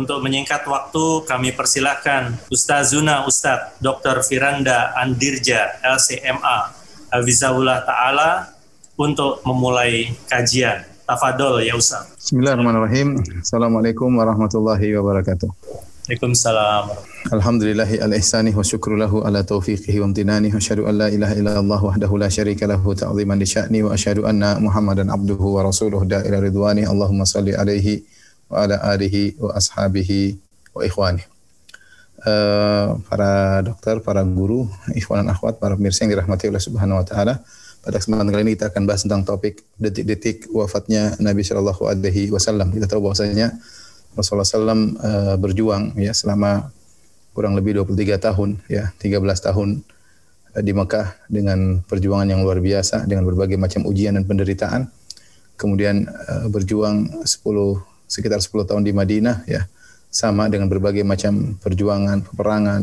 Untuk menyingkat waktu kami persilahkan Ustazuna Ustadz Dr. Firanda Andirja LCMA Hafizahullah Ta'ala untuk memulai kajian. Tafadol ya Ustaz. Bismillahirrahmanirrahim. Assalamualaikum warahmatullahi wabarakatuh. Waalaikumsalam. Alhamdulillahi al-ihsani wa syukru lahu ala taufiqihi wa amtinani wa asyhadu an la ilaha illallah wahdahu la syarika lahu ta'ziman li sya'ni wa asyhadu anna Muhammadan abduhu wa rasuluhu da'ila ridwani. Allahumma salli alaihi wa ala alihi wa ashabihi wa ikhwani. Uh, para dokter, para guru, ikhwan dan akhwat, para pemirsa yang dirahmati oleh Subhanahu wa taala. Pada kesempatan kali ini kita akan bahas tentang topik detik-detik wafatnya Nabi Shallallahu alaihi wasallam. Kita tahu bahwasanya Rasulullah SAW uh, berjuang ya selama kurang lebih 23 tahun ya, 13 tahun uh, di Mekah dengan perjuangan yang luar biasa dengan berbagai macam ujian dan penderitaan. Kemudian uh, berjuang 10 sekitar 10 tahun di Madinah ya. Sama dengan berbagai macam perjuangan peperangan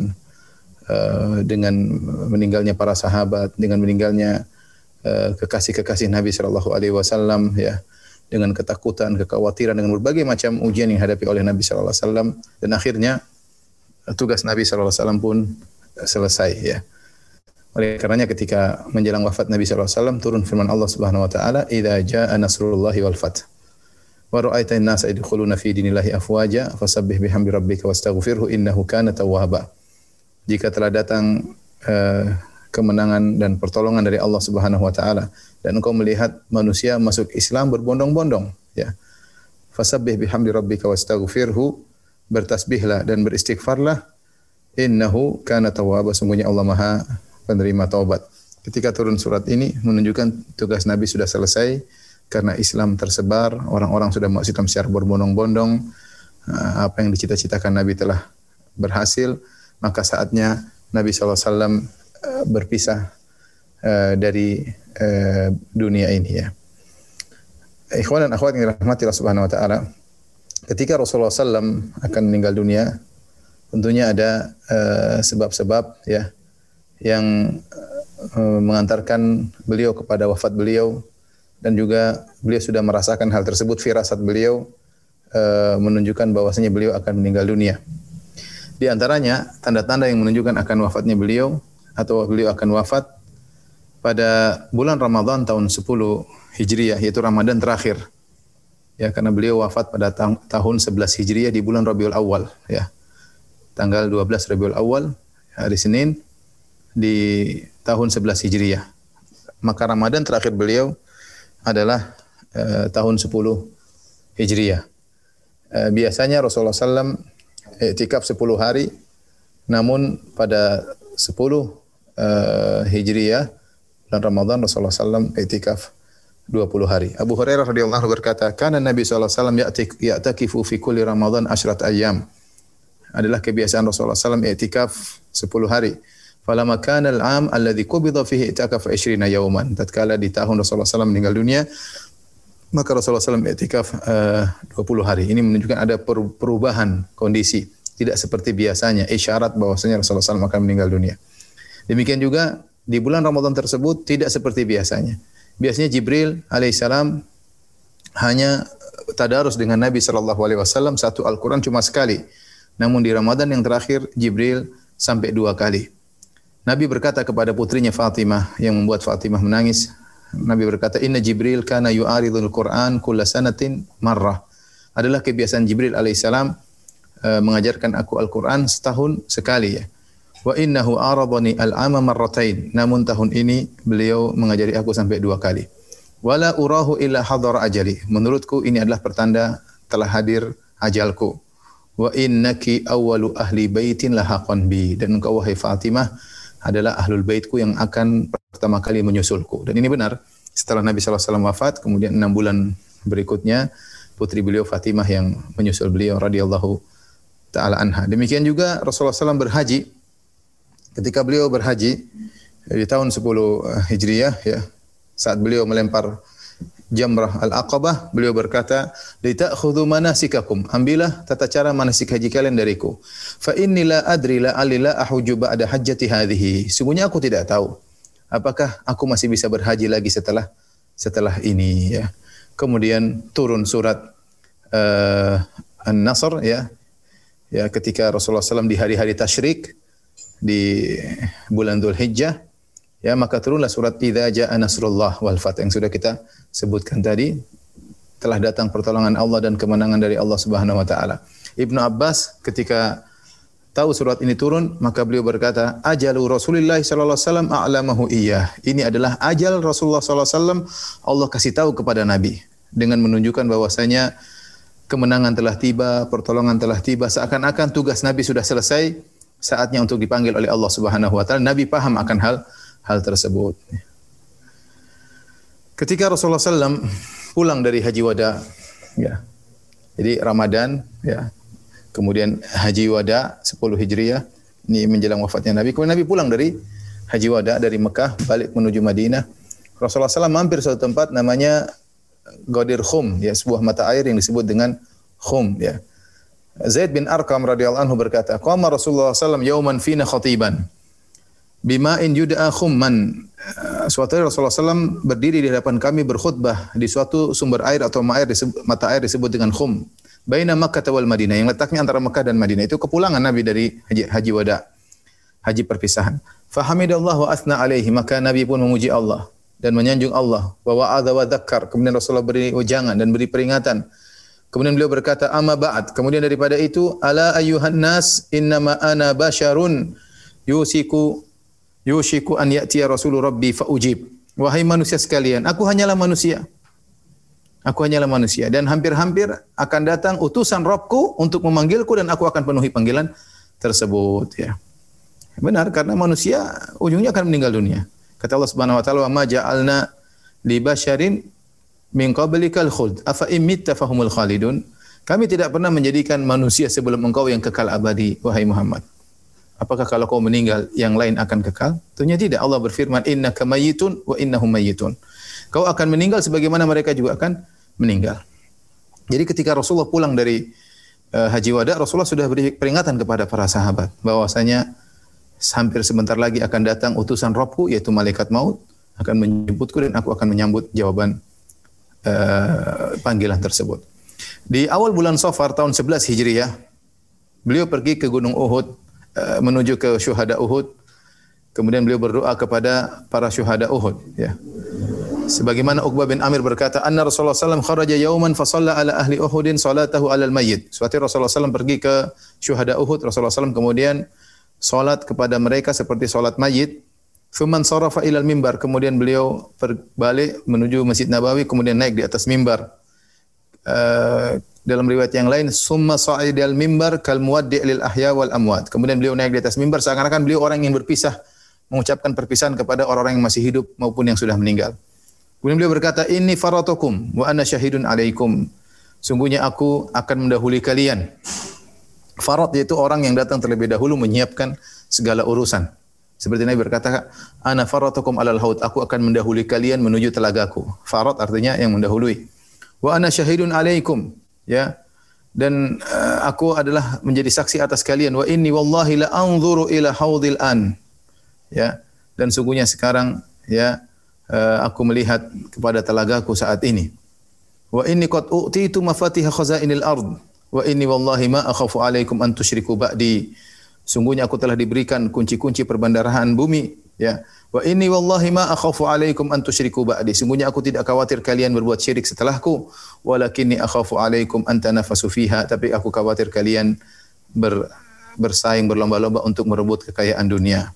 uh, dengan meninggalnya para sahabat dengan meninggalnya uh, kekasih-kekasih Nabi Shallallahu Alaihi Wasallam ya. Dengan ketakutan kekhawatiran dengan berbagai macam ujian yang dihadapi oleh Nabi Shallallahu Alaihi Wasallam. Dan akhirnya tugas Nabi Shallallahu Alaihi Wasallam pun selesai ya. Oleh karenanya ketika menjelang wafat Nabi Shallallahu Alaihi Wasallam turun firman Allah Subhanahu Wa Taala idza jaa nasrullahi wal wa ra'aita an-nasa yadkhuluna fi dinillahi afwaja fasabbih bihamdi rabbika wastaghfirhu innahu kana tawwaba. Jika telah datang uh, kemenangan dan pertolongan dari Allah Subhanahu wa taala dan engkau melihat manusia masuk Islam berbondong-bondong ya. Fasabbih bihamdi rabbika wastaghfirhu bertasbihlah dan beristighfarlah innahu kana tawwaba sungguhnya Allah Maha penerima taubat. Ketika turun surat ini menunjukkan tugas Nabi sudah selesai karena Islam tersebar, orang-orang sudah masuk Islam secara berbondong-bondong, eh, apa yang dicita-citakan Nabi telah berhasil, maka saatnya Nabi SAW eh, berpisah eh, dari dunia ini ya. Ikhwan dan akhwat yang dirahmati Allah Subhanahu wa taala, ketika Rasulullah SAW akan meninggal dunia, tentunya ada sebab-sebab ya yang mengantarkan beliau kepada wafat beliau dan juga beliau sudah merasakan hal tersebut firasat beliau e, menunjukkan bahwasanya beliau akan meninggal dunia. Di antaranya tanda-tanda yang menunjukkan akan wafatnya beliau atau beliau akan wafat pada bulan Ramadan tahun 10 Hijriah yaitu Ramadan terakhir. Ya karena beliau wafat pada ta tahun 11 Hijriah di bulan Rabiul Awal ya. Tanggal 12 Rabiul Awal hari Senin di tahun 11 Hijriah. Maka Ramadan terakhir beliau adalah uh, tahun 10 Hijriah. Uh, biasanya Rasulullah SAW iktikaf 10 hari, namun pada 10 uh, Hijriah bulan Ramadan Rasulullah SAW iktikaf 20 hari. Abu Hurairah radhiyallahu anhu berkata, "Kana Nabi sallallahu alaihi wasallam ya'takifu fi kulli Ramadan asyrat ayyam." Adalah kebiasaan Rasulullah SAW iktikaf 10 hari. Falamma kana al-am alladhi qubida fihi i'tikaf 20 yawman. Tatkala di tahun Rasulullah SAW meninggal dunia, maka Rasulullah SAW i'tikaf uh, 20 hari. Ini menunjukkan ada perubahan kondisi. Tidak seperti biasanya, isyarat bahwasanya Rasulullah SAW akan meninggal dunia. Demikian juga di bulan Ramadan tersebut tidak seperti biasanya. Biasanya Jibril alaihissalam hanya tadarus dengan Nabi sallallahu alaihi wasallam satu Al-Qur'an cuma sekali. Namun di Ramadan yang terakhir Jibril sampai dua kali. Nabi berkata kepada putrinya Fatimah yang membuat Fatimah menangis. Nabi berkata, "Inna Jibril kana yu'aridul Qur'an kulla sanatin marrah." Adalah kebiasaan Jibril alaihissalam uh, mengajarkan aku Al-Qur'an setahun sekali ya. Wa innahu aradani al-ama marratain. Namun tahun ini beliau mengajari aku sampai dua kali. Wala urahu illa hadara ajali. Menurutku ini adalah pertanda telah hadir ajalku. Wa innaki awwalu ahli baitin lahaqan bi. Dan engkau wahai Fatimah adalah ahlul baitku yang akan pertama kali menyusulku. Dan ini benar. Setelah Nabi SAW wafat, kemudian enam bulan berikutnya, putri beliau Fatimah yang menyusul beliau radhiyallahu taala anha. Demikian juga Rasulullah SAW berhaji. Ketika beliau berhaji di tahun 10 Hijriah ya saat beliau melempar Jamrah Al-Aqabah, beliau berkata, "Lita'khudhu manasikakum." Ambillah tata cara manasik haji kalian dariku. Fa inni la adri la alila ahuju ba'da hajjati hadhihi. Sungguhnya aku tidak tahu apakah aku masih bisa berhaji lagi setelah setelah ini ya. Kemudian turun surat uh, An-Nasr ya. Ya ketika Rasulullah SAW di hari-hari tasyrik di bulan Dhul Hijjah ya maka turunlah surat idza jaa nasrullah wal fath yang sudah kita sebutkan tadi telah datang pertolongan Allah dan kemenangan dari Allah Subhanahu wa taala. Ibnu Abbas ketika tahu surat ini turun, maka beliau berkata, "Ajalu Rasulullah sallallahu alaihi wasallam a'lamahu iyyah." Ini adalah ajal Rasulullah sallallahu alaihi wasallam Allah kasih tahu kepada Nabi dengan menunjukkan bahwasanya kemenangan telah tiba, pertolongan telah tiba, seakan-akan tugas Nabi sudah selesai, saatnya untuk dipanggil oleh Allah Subhanahu wa taala. Nabi paham akan hal hal tersebut. Ketika Rasulullah SAW pulang dari haji wada, ya, jadi Ramadan, ya, kemudian haji wada 10 Hijriah, ini menjelang wafatnya Nabi. Kemudian Nabi pulang dari haji wada dari Mekah balik menuju Madinah. Rasulullah SAW mampir suatu tempat namanya Ghadir Khum, ya, sebuah mata air yang disebut dengan Khum, ya. Zaid bin Arqam radhiyallahu anhu berkata, "Qama Rasulullah SAW yauman fina khatiban." Bima in yud'a khumman. Eh, suatu hari Rasulullah SAW berdiri di hadapan kami berkhutbah di suatu sumber air atau mata air disebut, mata air disebut dengan khum. Baina Makkah wal Madinah yang letaknya antara Makkah dan Madinah. Itu kepulangan Nabi dari haji, haji wada. Haji perpisahan. Fahamidallah wa asna alaihi. Maka Nabi pun memuji Allah dan menyanjung Allah. Wa wa'adha wa dhakkar. Kemudian Rasulullah beri ujangan dan beri peringatan. Kemudian beliau berkata, "Amma ba'd." Kemudian daripada itu, "Ala ayyuhan nas, innama ana basharun yusiku yushiku an ya'tiya rasulu rabbi fa ujib. Wahai manusia sekalian, aku hanyalah manusia. Aku hanyalah manusia dan hampir-hampir akan datang utusan Robku untuk memanggilku dan aku akan penuhi panggilan tersebut ya. Benar karena manusia ujungnya akan meninggal dunia. Kata Allah Subhanahu wa taala, "Wa ma ja'alna li basyarin min qablikal khuld afa imitta fahumul khalidun." Kami tidak pernah menjadikan manusia sebelum engkau yang kekal abadi, wahai Muhammad. Apakah kalau kau meninggal yang lain akan kekal? Tentunya tidak. Allah berfirman, "Inna kamayitun wa innahum mayitun." Kau akan meninggal sebagaimana mereka juga akan meninggal. Jadi ketika Rasulullah pulang dari uh, Haji Wada, Rasulullah sudah beri peringatan kepada para sahabat bahwasanya hampir sebentar lagi akan datang utusan Robku yaitu malaikat maut akan menjemputku dan aku akan menyambut jawaban uh, panggilan tersebut. Di awal bulan Safar tahun 11 Hijriah, beliau pergi ke Gunung Uhud menuju ke syuhada Uhud. Kemudian beliau berdoa kepada para syuhada Uhud. Ya. Sebagaimana Uqbah bin Amir berkata, Anna Rasulullah SAW kharaja yauman fasalla ala ahli Uhudin salatahu ala al-mayyit. Suatu Rasulullah SAW pergi ke syuhada Uhud. Rasulullah SAW kemudian salat kepada mereka seperti salat mayit. Fuman sarafa ilal mimbar. Kemudian beliau berbalik menuju Masjid Nabawi. Kemudian naik di atas mimbar. Uh, dalam riwayat yang lain summa sa'idal mimbar kal muwaddi' lil ahya wal amwat. Kemudian beliau naik di atas mimbar seakan-akan beliau orang yang berpisah mengucapkan perpisahan kepada orang-orang yang masih hidup maupun yang sudah meninggal. Kemudian beliau berkata, "Inni faratukum wa ana syahidun alaikum." Sungguhnya aku akan mendahului kalian. Farat yaitu orang yang datang terlebih dahulu menyiapkan segala urusan. Seperti Nabi berkata, "Ana faratukum alal haud." Aku akan mendahului kalian menuju telagaku. Farat artinya yang mendahului. Wa ana syahidun alaikum ya. Dan uh, aku adalah menjadi saksi atas kalian. Wa inni wallahi la anzuru ila haudil an. Ya. Dan sungguhnya sekarang ya uh, aku melihat kepada telagaku saat ini. Wa inni qad utitu mafatih khazainil ard. Wa inni wallahi ma akhafu alaikum an tusyriku ba'di. Sungguhnya aku telah diberikan kunci-kunci perbendaharaan bumi ya Wa inni wallahi ma akhafu alaikum an tusyriku ba'di. Sungguhnya aku tidak khawatir kalian berbuat syirik setelahku, walakinni akhafu alaikum an tanafasu fiha, tapi aku khawatir kalian ber, bersaing berlomba-lomba untuk merebut kekayaan dunia.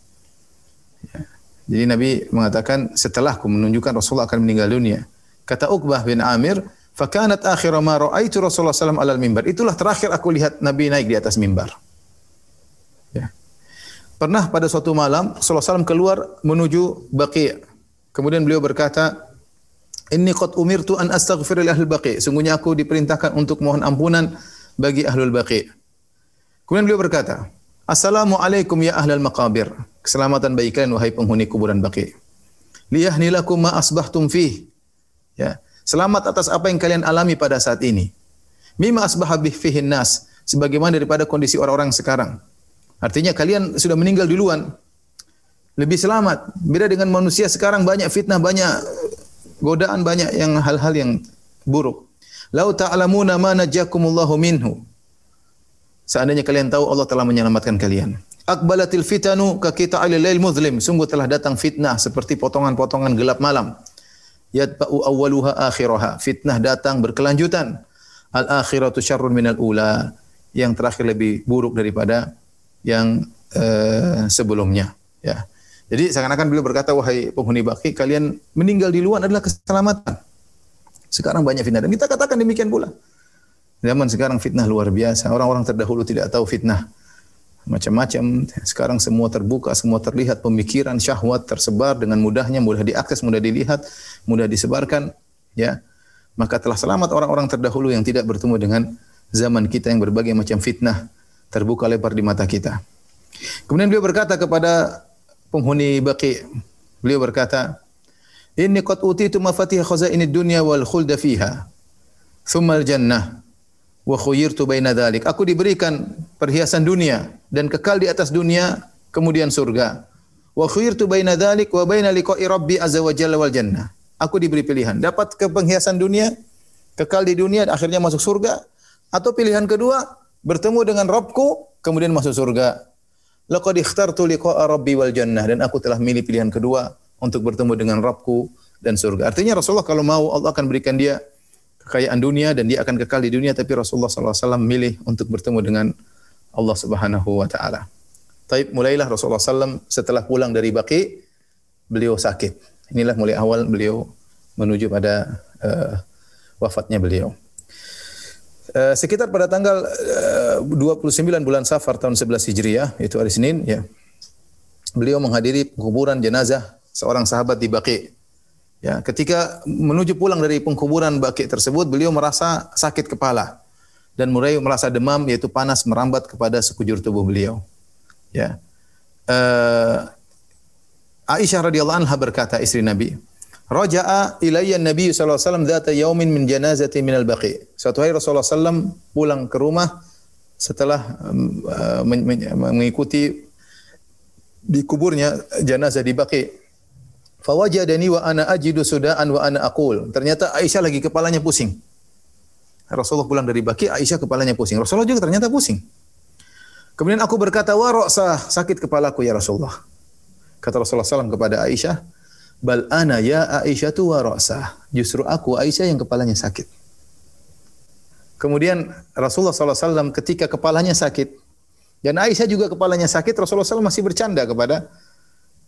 Ya. Jadi Nabi mengatakan setelahku menunjukkan Rasulullah akan meninggal dunia. Kata Uqbah bin Amir, "Fakanat akhir ma ra'aitu Rasulullah alaihi wasallam mimbar." Itulah terakhir aku lihat Nabi naik di atas mimbar. Pernah pada suatu malam Rasulullah SAW keluar menuju Baqi'. Kemudian beliau berkata, "Inni qad umirtu an astaghfir li ahli Baqi'." Sungguhnya aku diperintahkan untuk mohon ampunan bagi ahlul Baqi'. Kemudian beliau berkata, "Assalamualaikum ya ahlal maqabir." keselamatan bagi kalian wahai penghuni kuburan Baqi. Liyahnilakum ma asbahtum fih. Ya. Selamat atas apa yang kalian alami pada saat ini. Mima asbaha bih fihin nas. Sebagaimana daripada kondisi orang-orang sekarang. Artinya kalian sudah meninggal duluan. Lebih selamat. Beda dengan manusia sekarang banyak fitnah, banyak godaan, banyak yang hal-hal yang buruk. Lau ta'lamuna ma najakumullahu minhu. Seandainya kalian tahu Allah telah menyelamatkan kalian. Akbalatil fitanu ka kita lail muzlim. Sungguh telah datang fitnah seperti potongan-potongan gelap malam. Yadba'u awwaluha akhiraha. Fitnah datang berkelanjutan. Al akhiratu syarrun minal ula. Yang terakhir lebih buruk daripada yang uh, sebelumnya. Ya. Jadi seakan-akan beliau berkata, wahai penghuni baki, kalian meninggal di luar adalah keselamatan. Sekarang banyak fitnah. Dan kita katakan demikian pula. Zaman sekarang fitnah luar biasa. Orang-orang terdahulu tidak tahu fitnah. Macam-macam. Sekarang semua terbuka, semua terlihat. Pemikiran, syahwat tersebar dengan mudahnya, mudah diakses, mudah dilihat, mudah disebarkan. Ya, Maka telah selamat orang-orang terdahulu yang tidak bertemu dengan zaman kita yang berbagai macam fitnah terbuka lebar di mata kita. Kemudian beliau berkata kepada penghuni Baqi, beliau berkata, "Inni qad utitu mafatih khazainid dunya wal khulda fiha, thumma al-jannah." wa khuyirtu baina dzalik. Aku diberikan perhiasan dunia dan kekal di atas dunia kemudian surga. Wa khuyirtu baina dzalik wa baina liqa'i rabbi azza wa jalla wal jannah. Aku diberi pilihan, dapat ke perhiasan dunia, kekal di dunia akhirnya masuk surga atau pilihan kedua bertemu dengan Rabbku kemudian masuk surga. Laqad ikhtartu liqa'a rabbi wal jannah dan aku telah milih pilihan kedua untuk bertemu dengan Rabbku dan surga. Artinya Rasulullah kalau mau Allah akan berikan dia kekayaan dunia dan dia akan kekal di dunia tapi Rasulullah SAW milih untuk bertemu dengan Allah Subhanahu wa taala. Taib mulailah Rasulullah SAW setelah pulang dari Baqi beliau sakit. Inilah mulai awal beliau menuju pada uh, wafatnya beliau. Uh, sekitar pada tanggal eh, uh, 29 bulan Safar tahun 11 Hijriah, itu hari Senin ya. Beliau menghadiri kuburan jenazah seorang sahabat di Baqi Ya, ketika menuju pulang dari pengkuburan Baki tersebut, beliau merasa sakit kepala dan mulai merasa demam yaitu panas merambat kepada sekujur tubuh beliau. Ya. Uh, Aisyah radhiyallahu anha berkata istri Nabi, Raja'a ilayya Nabi sallallahu alaihi wasallam yaumin min janazati min al-baqi. Suatu hari Rasulullah sallam pulang ke rumah setelah uh, mengikuti di kuburnya jenazah di Baqi Fawajadani wa ana ajidu sudaan wa ana aqul. Ternyata Aisyah lagi kepalanya pusing. Rasulullah pulang dari Baki, Aisyah kepalanya pusing. Rasulullah juga ternyata pusing. Kemudian aku berkata, wa ra'sa, sakit kepalaku ya Rasulullah. Kata Rasulullah SAW kepada Aisyah, bal ana ya Aisyah tu wa ra'sa. Justru aku Aisyah yang kepalanya sakit. Kemudian Rasulullah SAW ketika kepalanya sakit, dan Aisyah juga kepalanya sakit, Rasulullah SAW masih bercanda kepada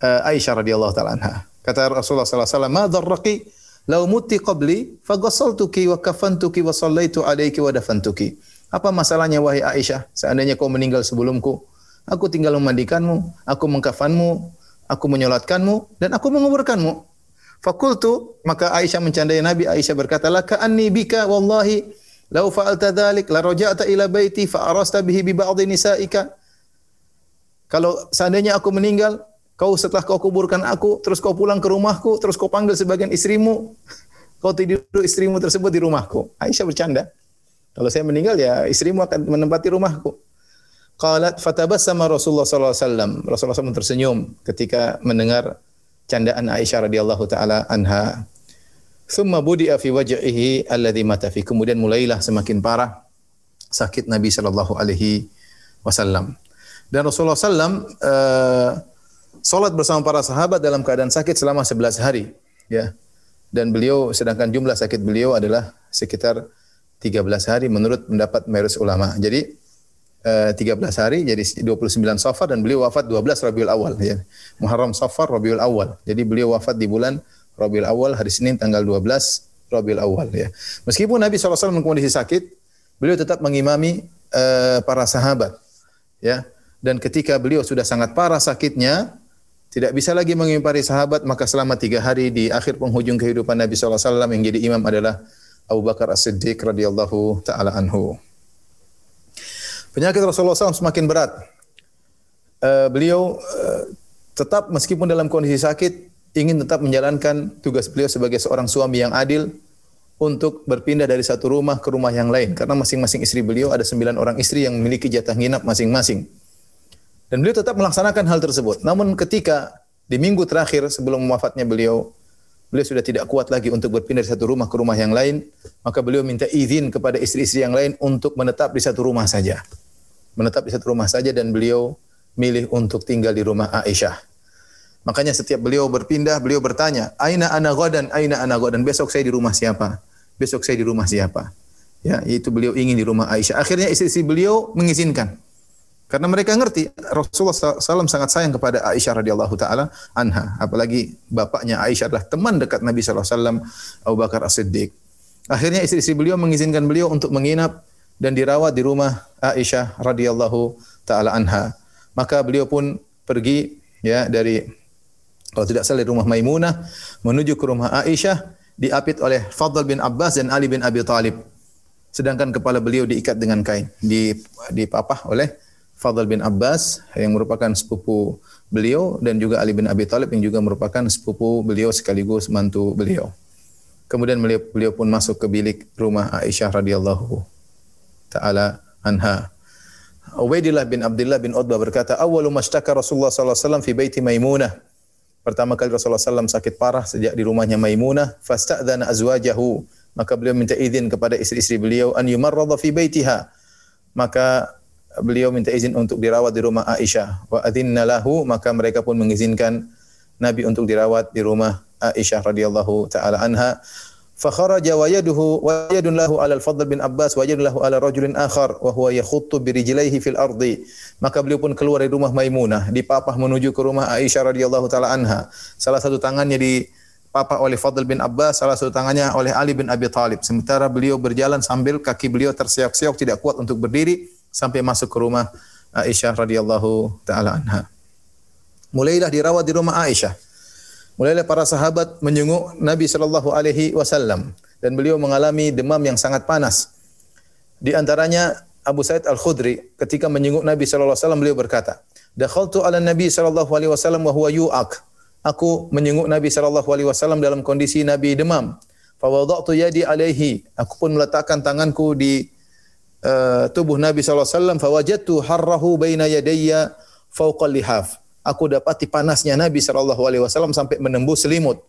uh, Aisyah radhiyallahu taala anha. Kata Rasulullah wasallam, "Ma dharraki law mutti qabli faghassaltuki wa kafantuki wa sallaitu alayki wa dafantuki." Apa masalahnya wahai Aisyah? Seandainya kau meninggal sebelumku, aku tinggal memandikanmu, aku mengkafanmu, aku menyolatkanmu dan aku menguburkanmu. Fakultu maka Aisyah mencandai Nabi Aisyah berkata laka anni bika wallahi lau fa'alta dzalik la raja'ta ila baiti fa bihi bi ba'd nisaika kalau seandainya aku meninggal Kau setelah kau kuburkan aku, terus kau pulang ke rumahku, terus kau panggil sebagian istrimu, kau tidur istrimu tersebut di rumahku. Aisyah bercanda. Kalau saya meninggal ya istrimu akan menempati rumahku. Qalat fatabassama Rasulullah sallallahu alaihi wasallam. Rasulullah SAW tersenyum ketika mendengar candaan Aisyah radhiyallahu taala anha. Thumma budi'a fi wajhihi alladhi mata fi. Kemudian mulailah semakin parah sakit Nabi sallallahu alaihi wasallam. Dan Rasulullah sallam uh, Salat bersama para sahabat dalam keadaan sakit selama 11 hari, ya. Dan beliau sedangkan jumlah sakit beliau adalah sekitar 13 hari menurut pendapat mayoritas ulama. Jadi 13 hari jadi 29 Safar dan beliau wafat 12 Rabiul Awal ya. Muharram Safar Rabiul Awal. Jadi beliau wafat di bulan Rabiul Awal hari Senin tanggal 12 Rabiul Awal ya. Meskipun Nabi SAW dalam kondisi sakit, beliau tetap mengimami uh, para sahabat ya. Dan ketika beliau sudah sangat parah sakitnya, tidak bisa lagi mengimpari sahabat, maka selama tiga hari di akhir penghujung kehidupan Nabi SAW yang jadi imam adalah Abu Bakar As-Siddiq radhiyallahu taala anhu. Penyakit Rasulullah SAW semakin berat. Uh, beliau uh, tetap meskipun dalam kondisi sakit ingin tetap menjalankan tugas beliau sebagai seorang suami yang adil untuk berpindah dari satu rumah ke rumah yang lain karena masing-masing istri beliau ada sembilan orang istri yang memiliki jatah nginap masing-masing. Dan beliau tetap melaksanakan hal tersebut. Namun ketika di minggu terakhir sebelum wafatnya beliau, beliau sudah tidak kuat lagi untuk berpindah dari satu rumah ke rumah yang lain, maka beliau minta izin kepada istri-istri yang lain untuk menetap di satu rumah saja. Menetap di satu rumah saja dan beliau milih untuk tinggal di rumah Aisyah. Makanya setiap beliau berpindah, beliau bertanya, "Aina ana ghadan? Aina ana ghadan? Besok saya di rumah siapa? Besok saya di rumah siapa?" Ya, itu beliau ingin di rumah Aisyah. Akhirnya istri-istri beliau mengizinkan. Karena mereka ngerti Rasulullah SAW sangat sayang kepada Aisyah radhiyallahu taala anha. Apalagi bapaknya Aisyah adalah teman dekat Nabi SAW Abu Bakar As-Siddiq. Akhirnya istri-istri beliau mengizinkan beliau untuk menginap dan dirawat di rumah Aisyah radhiyallahu taala anha. Maka beliau pun pergi ya dari kalau tidak salah dari rumah Maimunah menuju ke rumah Aisyah diapit oleh Fadl bin Abbas dan Ali bin Abi Talib. Sedangkan kepala beliau diikat dengan kain, dipapah oleh Fadl bin Abbas yang merupakan sepupu beliau dan juga Ali bin Abi Thalib yang juga merupakan sepupu beliau sekaligus mantu beliau. Kemudian beliau, beliau pun masuk ke bilik rumah Aisyah radhiyallahu taala anha. Ubaidillah bin Abdullah bin Utbah berkata, "Awwalu mashtaka Rasulullah sallallahu alaihi wasallam fi baiti Maimunah." Pertama kali Rasulullah SAW sakit parah sejak di rumahnya Maimunah, fasta'dzana azwajahu. Maka beliau minta izin kepada istri-istri beliau an yumarradha fi baitiha. Maka beliau minta izin untuk dirawat di rumah Aisyah. Wa adzinna lahu maka mereka pun mengizinkan Nabi untuk dirawat di rumah Aisyah radhiyallahu taala anha. Lahu ala al-Fadl bin Abbas wa yadun lahu ala rajulin akhar wa huwa yakhuttu bi rijlaihi fil ardi. Maka beliau pun keluar dari rumah Maimunah, dipapah menuju ke rumah Aisyah radhiyallahu taala anha. Salah satu tangannya di papa oleh Fadl bin Abbas, salah satu tangannya oleh Ali bin Abi Thalib. Sementara beliau berjalan sambil kaki beliau terseok-seok tidak kuat untuk berdiri sampai masuk ke rumah Aisyah radhiyallahu taala anha. Mulailah dirawat di rumah Aisyah. Mulailah para sahabat menjenguk Nabi sallallahu alaihi wasallam dan beliau mengalami demam yang sangat panas. Di antaranya Abu Sa'id Al-Khudri ketika menjenguk Nabi sallallahu alaihi wasallam beliau berkata, "Dakhaltu ala Nabi sallallahu alaihi wasallam wa huwa yu'ak." Aku menjenguk Nabi sallallahu alaihi wasallam dalam kondisi Nabi demam. Fa wada'tu yadi alaihi. Aku pun meletakkan tanganku di uh, tubuh Nabi SAW, fawajatu harrahu baina yadayya fauqal lihaf. Aku dapati panasnya Nabi SAW sampai menembus selimut.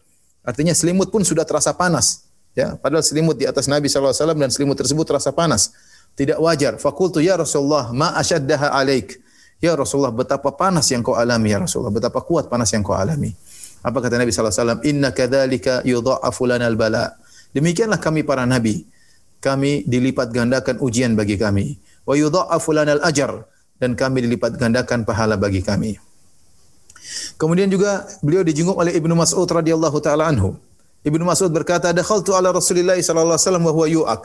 Artinya selimut pun sudah terasa panas. Ya, padahal selimut di atas Nabi SAW dan selimut tersebut terasa panas. Tidak wajar. Fakultu ya Rasulullah, ma asyaddaha alaik. Ya Rasulullah, betapa panas yang kau alami ya Rasulullah. Betapa kuat panas yang kau alami. Apa kata Nabi SAW? Inna kadhalika yudha'afu lanal bala. Demikianlah kami para nabi kami dilipat gandakan ujian bagi kami. Wa yudha'afu lanal ajar dan kami dilipat gandakan pahala bagi kami. Kemudian juga beliau dijenguk oleh Ibnu Mas'ud radhiyallahu taala anhu. Ibnu Mas'ud berkata, "Dakhaltu ala Rasulillah sallallahu alaihi wasallam wa huwa yu'ak."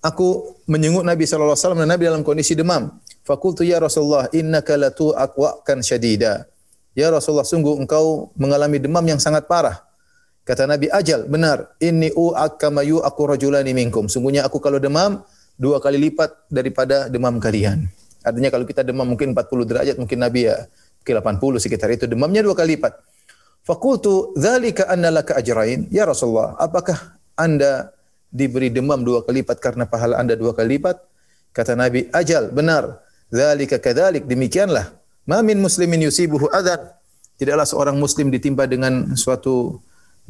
Aku menyenguk Nabi sallallahu alaihi wasallam dan Nabi dalam kondisi demam. Fakultu ya Rasulullah, innaka latu'ak wa'kan syadida. Ya Rasulullah, sungguh engkau mengalami demam yang sangat parah. Kata Nabi, ajal, benar. Inni u'ak kama yu'aku rajulani minkum. Sungguhnya aku kalau demam, dua kali lipat daripada demam kalian. Artinya kalau kita demam mungkin 40 derajat, mungkin Nabi ya mungkin 80 sekitar itu. Demamnya dua kali lipat. Fakultu, dzalika anna laka ajrain. Ya Rasulullah, apakah Anda diberi demam dua kali lipat karena pahala Anda dua kali lipat? Kata Nabi, ajal, benar. Dzalika kadzalik, demikianlah. Ma min muslimin yusibuhu adzan. Tidaklah seorang muslim ditimpa dengan suatu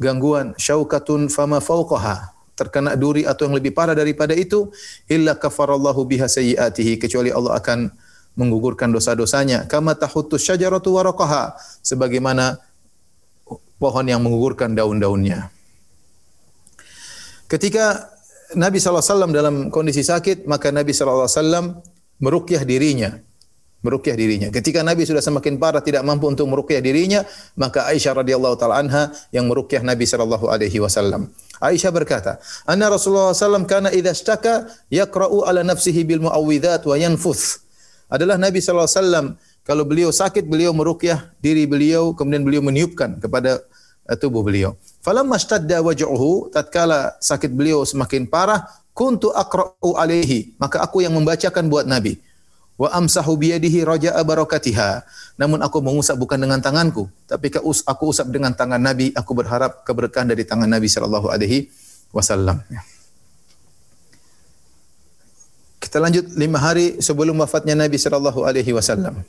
gangguan syaukatun fama fauqaha terkena duri atau yang lebih parah daripada itu illa kafarallahu biha sayyiatihi kecuali Allah akan menggugurkan dosa-dosanya kama tahuttu syajaratu sebagaimana pohon yang menggugurkan daun-daunnya ketika Nabi SAW dalam kondisi sakit maka Nabi SAW merukyah dirinya merukyah dirinya. Ketika Nabi sudah semakin parah tidak mampu untuk merukyah dirinya, maka Aisyah radhiyallahu taala anha yang merukyah Nabi sallallahu alaihi wasallam. Aisyah berkata, "Anna Rasulullah sallam kana idza yaqra'u ala nafsihi bil muawwidzat wa yanfuth." Adalah Nabi sallallahu alaihi wasallam kalau beliau sakit beliau merukyah diri beliau kemudian beliau meniupkan kepada uh, tubuh beliau. Falamma ishtadda waj'uhu tatkala sakit beliau semakin parah, kuntu aqra'u alaihi, maka aku yang membacakan buat Nabi wa amsahu biyadihi raja'a barakatiha. Namun aku mengusap bukan dengan tanganku, tapi aku usap dengan tangan Nabi, aku berharap keberkahan dari tangan Nabi sallallahu alaihi wasallam. Ya. Kita lanjut lima hari sebelum wafatnya Nabi sallallahu alaihi wasallam.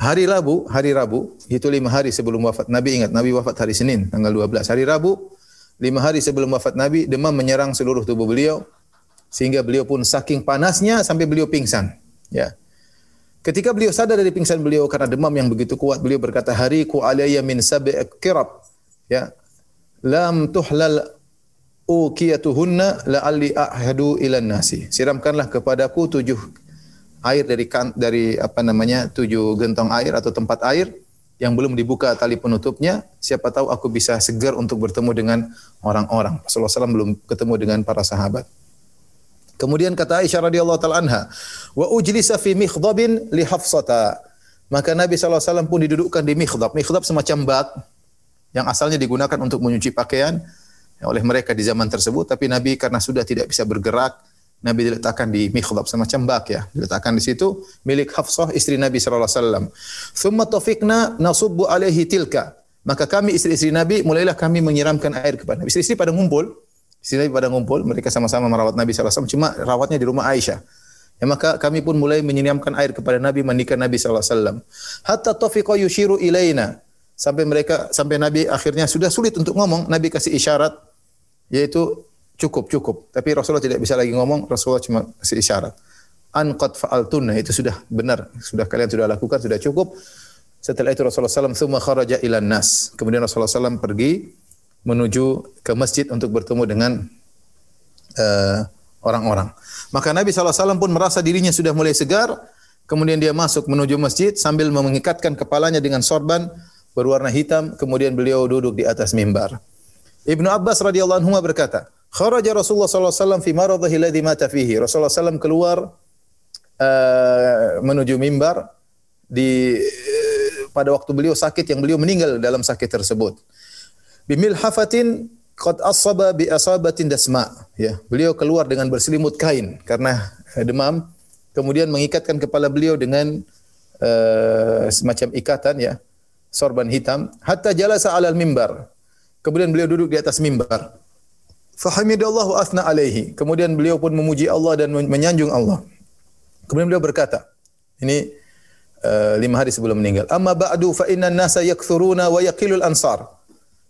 Hari Rabu, hari Rabu, itu lima hari sebelum wafat Nabi. Ingat, Nabi wafat hari Senin, tanggal 12. Hari Rabu, lima hari sebelum wafat Nabi, demam menyerang seluruh tubuh beliau. Sehingga beliau pun saking panasnya sampai beliau pingsan. Ya. Ketika beliau sadar dari pingsan beliau karena demam yang begitu kuat, beliau berkata, Hariku alayya min sab'i kirab. Ya. Lam tuhlal ukiyatuhunna la'alli ahadu ilan nasi. Siramkanlah kepadaku tujuh air dari kan, dari apa namanya tujuh gentong air atau tempat air yang belum dibuka tali penutupnya, siapa tahu aku bisa segar untuk bertemu dengan orang-orang. Rasulullah SAW belum ketemu dengan para sahabat. Kemudian kata Aisyah radhiyallahu taala anha, wa ujlisa fi mikhdabin li Hafsata. Maka Nabi SAW pun didudukkan di mikhdab. Mikhdab semacam bak yang asalnya digunakan untuk menyuci pakaian oleh mereka di zaman tersebut, tapi Nabi karena sudah tidak bisa bergerak, Nabi diletakkan di mikhlab semacam bak ya, diletakkan di situ milik Hafsah istri Nabi sallallahu alaihi wasallam. Thumma nasubbu alaihi tilka. Maka kami istri-istri Nabi mulailah kami menyiramkan air kepada Nabi. Istri-istri pada ngumpul, istri Nabi pada ngumpul, mereka sama-sama merawat Nabi sallallahu alaihi wasallam, cuma rawatnya di rumah Aisyah. Ya, maka kami pun mulai menyiramkan air kepada Nabi mandikan Nabi sallallahu. Hatta tafiqa yushiru ilaina. Sampai mereka sampai Nabi akhirnya sudah sulit untuk ngomong, Nabi kasih isyarat yaitu cukup cukup. Tapi Rasulullah tidak bisa lagi ngomong, Rasulullah cuma kasih isyarat. An qad fa'altunna itu sudah benar, sudah kalian sudah lakukan, sudah cukup. Setelah itu Rasulullah SAW thumma kharaja ilan nas. Kemudian Rasulullah SAW pergi menuju ke masjid untuk bertemu dengan uh, orang-orang. Maka Nabi SAW pun merasa dirinya sudah mulai segar. Kemudian dia masuk menuju masjid sambil mengikatkan kepalanya dengan sorban berwarna hitam. Kemudian beliau duduk di atas mimbar. Ibnu Abbas radhiyallahu anhu berkata, Kharaja Rasulullah sallallahu alaihi wasallam fi maradhihi alladhi mata fihi. Rasulullah sallam keluar uh, menuju mimbar di uh, pada waktu beliau sakit yang beliau meninggal dalam sakit tersebut. Bimil hafatin qad asaba bi asabatin dasma. Ya, beliau keluar dengan berselimut kain karena demam. Kemudian mengikatkan kepala beliau dengan uh, semacam ikatan ya, sorban hitam. Hatta jalasa alal mimbar. Kemudian beliau duduk di atas mimbar. Fahamidallahu asna alaihi. Kemudian beliau pun memuji Allah dan menyanjung Allah. Kemudian beliau berkata, ini uh, lima hari sebelum meninggal. Amma ba'du fa inna nasa yakthuruna wa yaqilul ansar.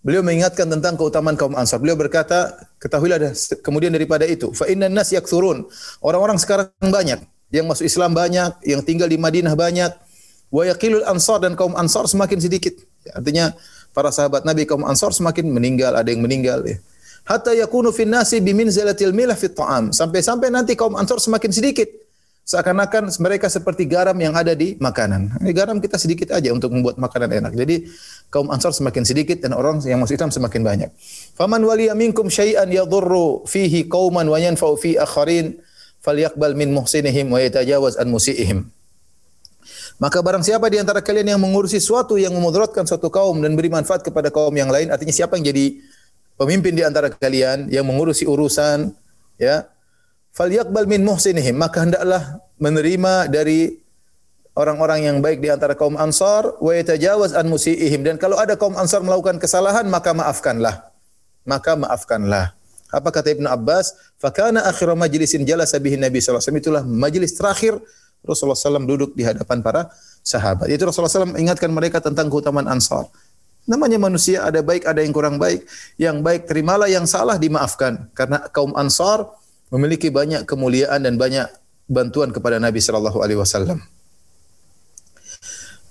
Beliau mengingatkan tentang keutamaan kaum Ansar. Beliau berkata, ketahuilah kemudian daripada itu, fa inna nas yakthurun. Orang-orang sekarang banyak, yang masuk Islam banyak, yang tinggal di Madinah banyak. Wa yaqilul ansar dan kaum Ansar semakin sedikit. Artinya para sahabat Nabi kaum Ansar semakin meninggal, ada yang meninggal ya hatta yakunu fin nasi biminzalatil milah fit ta'am. Sampai-sampai nanti kaum Ansor semakin sedikit. Seakan-akan mereka seperti garam yang ada di makanan. Ini garam kita sedikit aja untuk membuat makanan enak. Jadi kaum Ansor semakin sedikit dan orang yang masuk Islam semakin banyak. Faman waliya minkum syai'an yadhurru fihi qauman wa yanfa'u fi akharin falyaqbal min muhsinihim wa yatajawaz an musiihim. Maka barang siapa di antara kalian yang mengurusi sesuatu yang memudaratkan suatu kaum dan beri manfaat kepada kaum yang lain, artinya siapa yang jadi pemimpin di antara kalian yang mengurusi urusan ya falyaqbal min muhsinihim maka hendaklah menerima dari orang-orang yang baik di antara kaum Ansar wa yatajawaz an musiihim. Dan kalau ada kaum Ansar melakukan kesalahan maka maafkanlah. Maka maafkanlah. Apa kata Ibnu Abbas? Fakana akhir majlisin jalasa bihi Nabi sallallahu alaihi wasallam. Itulah majelis terakhir Rasulullah SAW duduk di hadapan para sahabat. Itu Rasulullah SAW ingatkan mereka tentang keutamaan Ansar. Namanya manusia ada baik, ada yang kurang baik. Yang baik terimalah, yang salah dimaafkan. Karena kaum Ansar memiliki banyak kemuliaan dan banyak bantuan kepada Nabi sallallahu alaihi wasallam.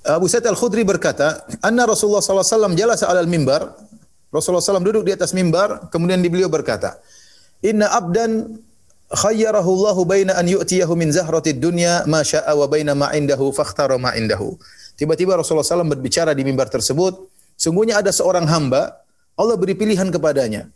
Abu Sa'id Al-Khudri berkata, "Anna Rasulullah sallallahu alaihi wasallam mimbar." Rasulullah SAW duduk di atas mimbar, kemudian di beliau berkata, "Inna abdan khayyarahu Allah baina an yu'tiyahu min zahratid dunya ma syaa wa baina ma indahu fakhtara ma indahu." Tiba-tiba Rasulullah SAW berbicara di mimbar tersebut, Sungguhnya ada seorang hamba, Allah beri pilihan kepadanya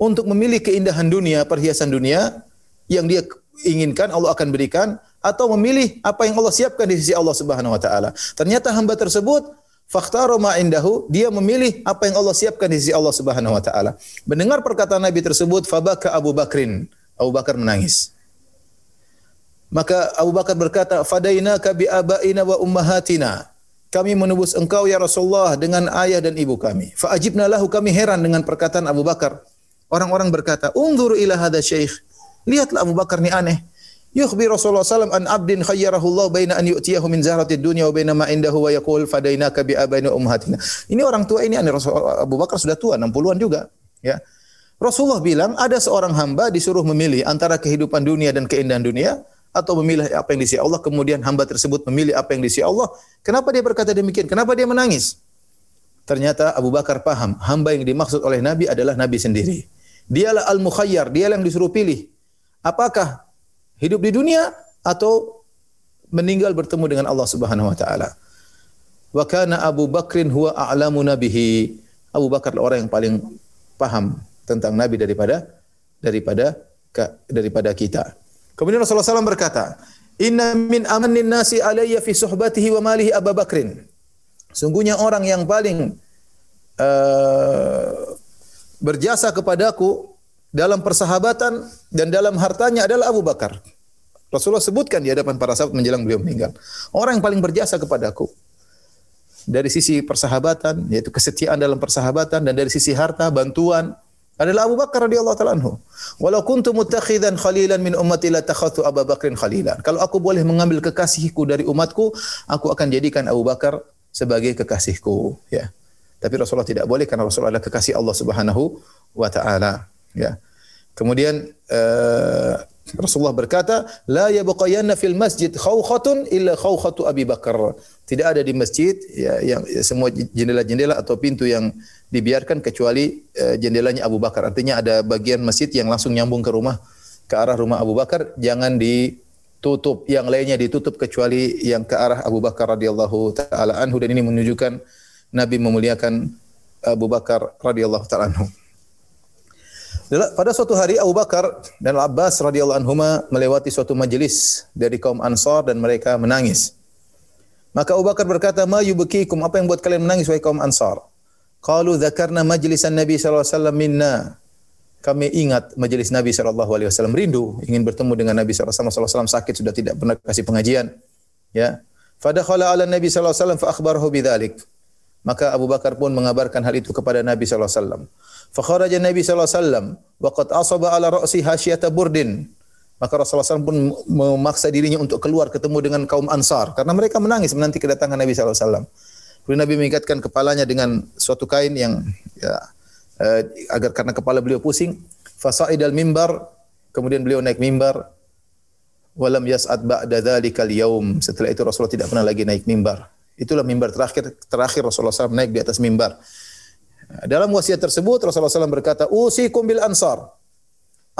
untuk memilih keindahan dunia, perhiasan dunia yang dia inginkan Allah akan berikan atau memilih apa yang Allah siapkan di sisi Allah Subhanahu wa taala. Ternyata hamba tersebut fakhtaro ma indahu, dia memilih apa yang Allah siapkan di sisi Allah Subhanahu wa taala. Mendengar perkataan Nabi tersebut, fabaka Abu Bakrin. Abu Bakar menangis. Maka Abu Bakar berkata, "Fadainaka bi abaina wa ummahatina." Kami menebus engkau ya Rasulullah dengan ayah dan ibu kami. Fa ajibna lahu kami heran dengan perkataan Abu Bakar. Orang-orang berkata, "Unzur ila hadha syekh." Lihatlah Abu Bakar ni aneh. Yukhbi Rasulullah SAW an abdin khayyarahu Allah baina an yu'tiyahu min zahrati dunya wa baina ma indahu wa yaqul fadainaka bi abaina ummahatina. Ini orang tua ini aneh Rasul Abu Bakar sudah tua 60-an juga, ya. Rasulullah bilang ada seorang hamba disuruh memilih antara kehidupan dunia dan keindahan dunia atau memilih apa yang disi Allah kemudian hamba tersebut memilih apa yang disi Allah. Kenapa dia berkata demikian? Kenapa dia menangis? Ternyata Abu Bakar paham hamba yang dimaksud oleh Nabi adalah Nabi sendiri. Dialah al-mukhayyar dialah yang disuruh pilih. Apakah hidup di dunia atau meninggal bertemu dengan Allah Subhanahu wa taala? Wa kana Abu Bakrin huwa a'lamu nabihi. Abu Bakar orang yang paling paham tentang Nabi daripada daripada daripada kita Kemudian Rasulullah SAW berkata, Inna min amanin nasi alayya fi suhbatihi wa malihi Abu Bakrin. Sungguhnya orang yang paling uh, berjasa kepadaku dalam persahabatan dan dalam hartanya adalah Abu Bakar. Rasulullah sebutkan di hadapan para sahabat menjelang beliau meninggal. Orang yang paling berjasa kepadaku dari sisi persahabatan, yaitu kesetiaan dalam persahabatan dan dari sisi harta, bantuan, adalah Abu Bakar radhiyallahu taala anhu. Walau kuntu muttakhidan khalilan min ummati la Abu Bakrin khalilan. Kalau aku boleh mengambil kekasihku dari umatku, aku akan jadikan Abu Bakar sebagai kekasihku, ya. Tapi Rasulullah tidak boleh karena Rasulullah adalah kekasih Allah Subhanahu wa taala, ya. Kemudian uh, Rasulullah berkata, "La yabqayanna fil masjid khawkhatun illa khawkhatu Abi Bakar." Tidak ada di masjid ya, yang ya, semua jendela-jendela atau pintu yang dibiarkan kecuali uh, jendelanya Abu Bakar. Artinya ada bagian masjid yang langsung nyambung ke rumah ke arah rumah Abu Bakar, jangan ditutup. Yang lainnya ditutup kecuali yang ke arah Abu Bakar radhiyallahu taala anhu dan ini menunjukkan Nabi memuliakan Abu Bakar radhiyallahu taala anhu. Pada suatu hari Abu Bakar dan Abbas radhiyallahu anhuma melewati suatu majelis dari kaum Ansar dan mereka menangis. Maka Abu Bakar berkata, "Ma yubkikum? Apa yang buat kalian menangis wahai kaum Ansar?" Qalu dzakarna majlisan Nabi wasallam minna. Kami ingat majelis Nabi sallallahu rindu ingin bertemu dengan Nabi sallallahu alaihi sakit sudah tidak pernah kasih pengajian. Ya. Fadakhala ala Nabi sallallahu alaihi wasallam fa. Maka Abu Bakar pun mengabarkan hal itu kepada Nabi sallallahu alaihi wasallam. Fa kharaja Nabi sallallahu alaihi wasallam asaba ala ra'si hasyata burdin. Maka Rasulullah SAW pun memaksa dirinya untuk keluar ketemu dengan kaum Ansar karena mereka menangis menanti kedatangan Nabi sallallahu alaihi wasallam. Kemudian Nabi mengikatkan kepalanya dengan suatu kain yang ya, eh, agar karena kepala beliau pusing. Fasaidal mimbar, kemudian beliau naik mimbar. Walam yas'ad ba'da dzalikal yaum. Setelah itu Rasulullah tidak pernah lagi naik mimbar. Itulah mimbar terakhir terakhir Rasulullah SAW naik di atas mimbar. Dalam wasiat tersebut Rasulullah SAW berkata, "Usikum bil ansar."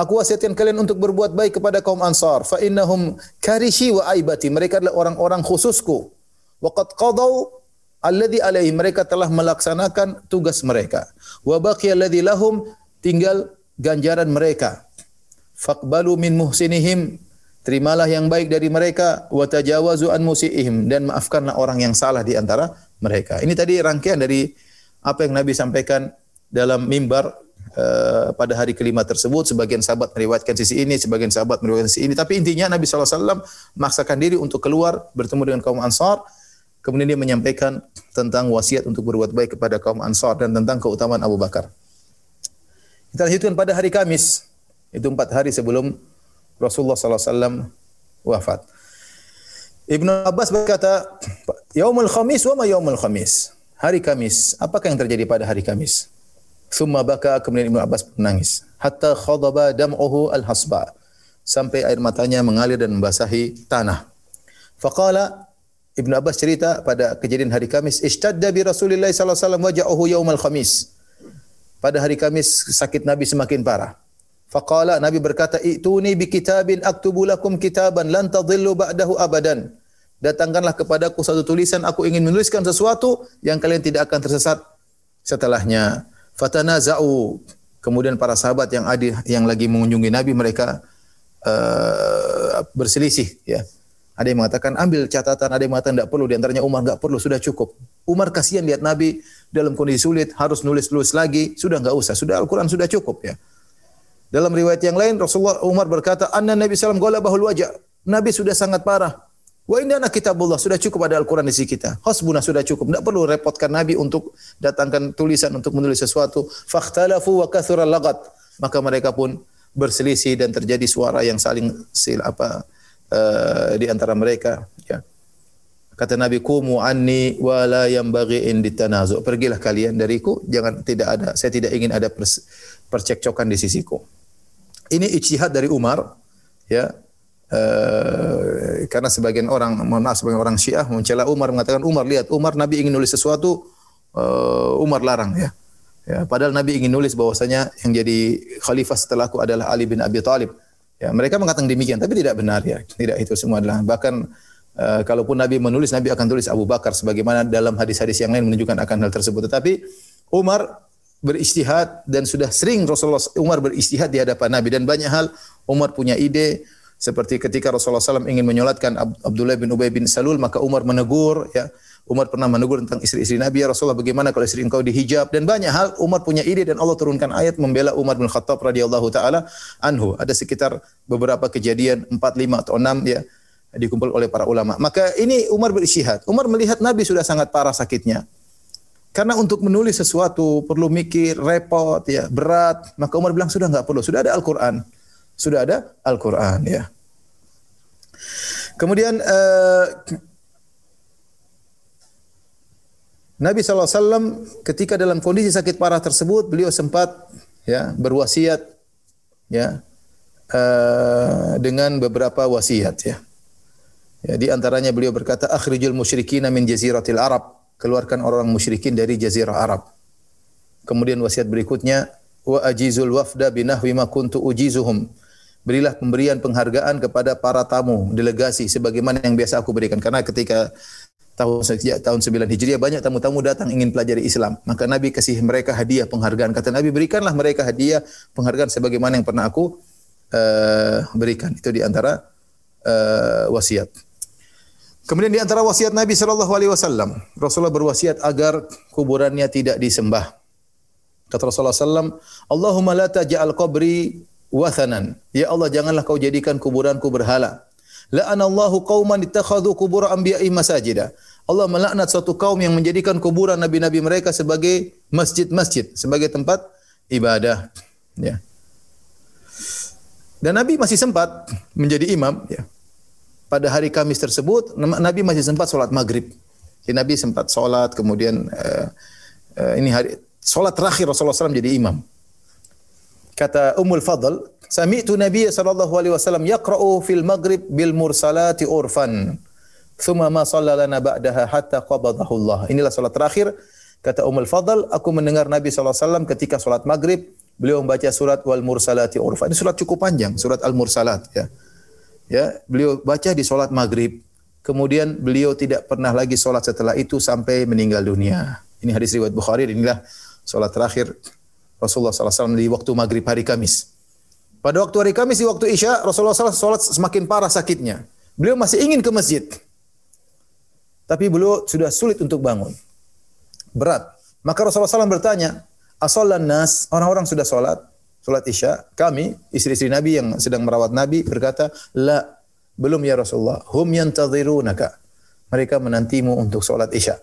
Aku wasiatkan kalian untuk berbuat baik kepada kaum Ansar. Fa innahum karishi wa aibati. Mereka adalah orang-orang khususku. Wa qad qadaw alladhi alaihi. Mereka telah melaksanakan tugas mereka. Wa baqiya alladhi lahum. Tinggal ganjaran mereka. Faqbalu min muhsinihim. Terimalah yang baik dari mereka. Wa tajawazu an musiihim. Dan maafkanlah orang yang salah di antara mereka. Ini tadi rangkaian dari apa yang Nabi sampaikan dalam mimbar uh, pada hari kelima tersebut. Sebagian sahabat meriwayatkan sisi ini, sebagian sahabat meriwayatkan sisi ini. Tapi intinya Nabi SAW memaksakan diri untuk keluar bertemu dengan kaum Ansar. Kemudian dia menyampaikan tentang wasiat untuk berbuat baik kepada kaum Ansar dan tentang keutamaan Abu Bakar. Kita lanjutkan pada hari Kamis. Itu empat hari sebelum Rasulullah SAW wafat. Ibnu Abbas berkata, Yaumul Khamis wa ma Yaumul Khamis hari Kamis. Apakah yang terjadi pada hari Kamis? Thumma baka kemudian Ibnu Abbas menangis. Hatta khadaba dam'uhu al-hasba. Sampai air matanya mengalir dan membasahi tanah. Faqala Ibnu Abbas cerita pada kejadian hari Kamis, ishtadda bi Rasulillah sallallahu alaihi wasallam waja'uhu yaumal khamis. Pada hari Kamis sakit Nabi semakin parah. Faqala Nabi berkata, "Ituni bi kitabin aktubu lakum kitaban lan tadhillu ba'dahu abadan." Datangkanlah kepadaku satu tulisan, aku ingin menuliskan sesuatu yang kalian tidak akan tersesat setelahnya. Fatanaza'u. Kemudian para sahabat yang ada yang lagi mengunjungi Nabi mereka uh, berselisih ya. Ada yang mengatakan ambil catatan, ada yang mengatakan tidak perlu. Di antaranya Umar nggak perlu, sudah cukup. Umar kasihan lihat Nabi dalam kondisi sulit, harus nulis-nulis lagi, sudah nggak usah, sudah Al-Quran sudah cukup ya. Dalam riwayat yang lain Rasulullah Umar berkata, "Anna Nabi sallallahu alaihi wasallam wajah." Nabi sudah sangat parah. Wa indana kitabullah sudah cukup ada Al-Qur'an di sisi kita. Hasbuna sudah cukup. Tidak perlu repotkan Nabi untuk datangkan tulisan untuk menulis sesuatu. Fakhtalafu wa kathura lagat. Maka mereka pun berselisih dan terjadi suara yang saling sil apa uh, di antara mereka ya. Kata Nabi kumu anni wa la yanbaghi in ditanazu. Pergilah kalian dariku, jangan tidak ada saya tidak ingin ada percekcokan di sisiku. Ini ijtihad dari Umar ya Uh, karena sebagian orang, mohon maaf sebagian orang Syiah mencela Umar mengatakan Umar lihat Umar Nabi ingin nulis sesuatu uh, Umar larang ya. Ya, padahal Nabi ingin nulis bahwasanya yang jadi khalifah setelahku adalah Ali bin Abi Thalib. Ya, mereka mengatakan demikian tapi tidak benar ya. Tidak itu semua adalah bahkan uh, kalaupun Nabi menulis Nabi akan tulis Abu Bakar sebagaimana dalam hadis-hadis yang lain menunjukkan akan hal tersebut. Tetapi Umar beristihad dan sudah sering Rasulullah Umar beristihad di hadapan Nabi dan banyak hal Umar punya ide seperti ketika Rasulullah SAW ingin menyolatkan Abdullah bin Ubay bin Salul, maka Umar menegur, ya. Umar pernah menegur tentang istri-istri Nabi, ya Rasulullah bagaimana kalau istri engkau dihijab dan banyak hal Umar punya ide dan Allah turunkan ayat membela Umar bin Khattab radhiyallahu taala anhu. Ada sekitar beberapa kejadian 4 5 atau 6 ya dikumpul oleh para ulama. Maka ini Umar berisyihad. Umar melihat Nabi sudah sangat parah sakitnya. Karena untuk menulis sesuatu perlu mikir, repot ya, berat. Maka Umar bilang sudah enggak perlu, sudah ada Al-Qur'an sudah ada Al-Qur'an ya. Kemudian uh, Nabi SAW ketika dalam kondisi sakit parah tersebut beliau sempat ya berwasiat ya uh, dengan beberapa wasiat ya. Ya, di antaranya beliau berkata akhrijul musyrikin min jaziratil Arab, keluarkan orang musyrikin dari jazirah Arab. Kemudian wasiat berikutnya wa ajizul wafda binahwi ma kuntu ujizuhum berilah pemberian penghargaan kepada para tamu delegasi sebagaimana yang biasa aku berikan. Karena ketika tahun sejak tahun 9 Hijriah banyak tamu-tamu datang ingin pelajari Islam. Maka Nabi kasih mereka hadiah penghargaan. Kata Nabi berikanlah mereka hadiah penghargaan sebagaimana yang pernah aku uh, berikan. Itu di antara uh, wasiat. Kemudian di antara wasiat Nabi sallallahu alaihi wasallam Rasulullah berwasiat agar kuburannya tidak disembah. Kata Rasulullah sallam Allahumma la taj'al qabri wathanan. Ya Allah, janganlah kau jadikan kuburanku berhala. La'anallahu qauman ittakhadhu kubur anbiya'i masajida. Allah melaknat suatu kaum yang menjadikan kuburan nabi-nabi mereka sebagai masjid-masjid, sebagai tempat ibadah. Ya. Dan Nabi masih sempat menjadi imam. Ya. Pada hari Kamis tersebut, Nabi masih sempat sholat maghrib. Jadi Nabi sempat sholat, kemudian uh, uh, ini hari sholat terakhir Rasulullah SAW jadi imam kata Ummul Fadl, sami'tu Nabi sallallahu alaihi wasallam yaqra'u fil maghrib bil mursalati urfan. Thumma ma lana ba'daha hatta qabadahu Allah. Inilah salat terakhir kata Ummul Fadl, aku mendengar Nabi sallallahu alaihi wasallam ketika salat maghrib beliau membaca surat wal mursalati urfan. Ini surat cukup panjang, surat al mursalat ya. Ya, beliau baca di salat maghrib. Kemudian beliau tidak pernah lagi salat setelah itu sampai meninggal dunia. Ini hadis riwayat Bukhari, inilah salat terakhir Rasulullah SAW di waktu maghrib hari Kamis. Pada waktu hari Kamis di waktu Isya, Rasulullah SAW sholat semakin parah sakitnya. Beliau masih ingin ke masjid. Tapi beliau sudah sulit untuk bangun. Berat. Maka Rasulullah SAW bertanya, Asallan nas, orang-orang sudah sholat, sholat Isya. Kami, istri-istri Nabi yang sedang merawat Nabi berkata, La, belum ya Rasulullah. Hum yantadhirunaka. Mereka menantimu untuk sholat Isya.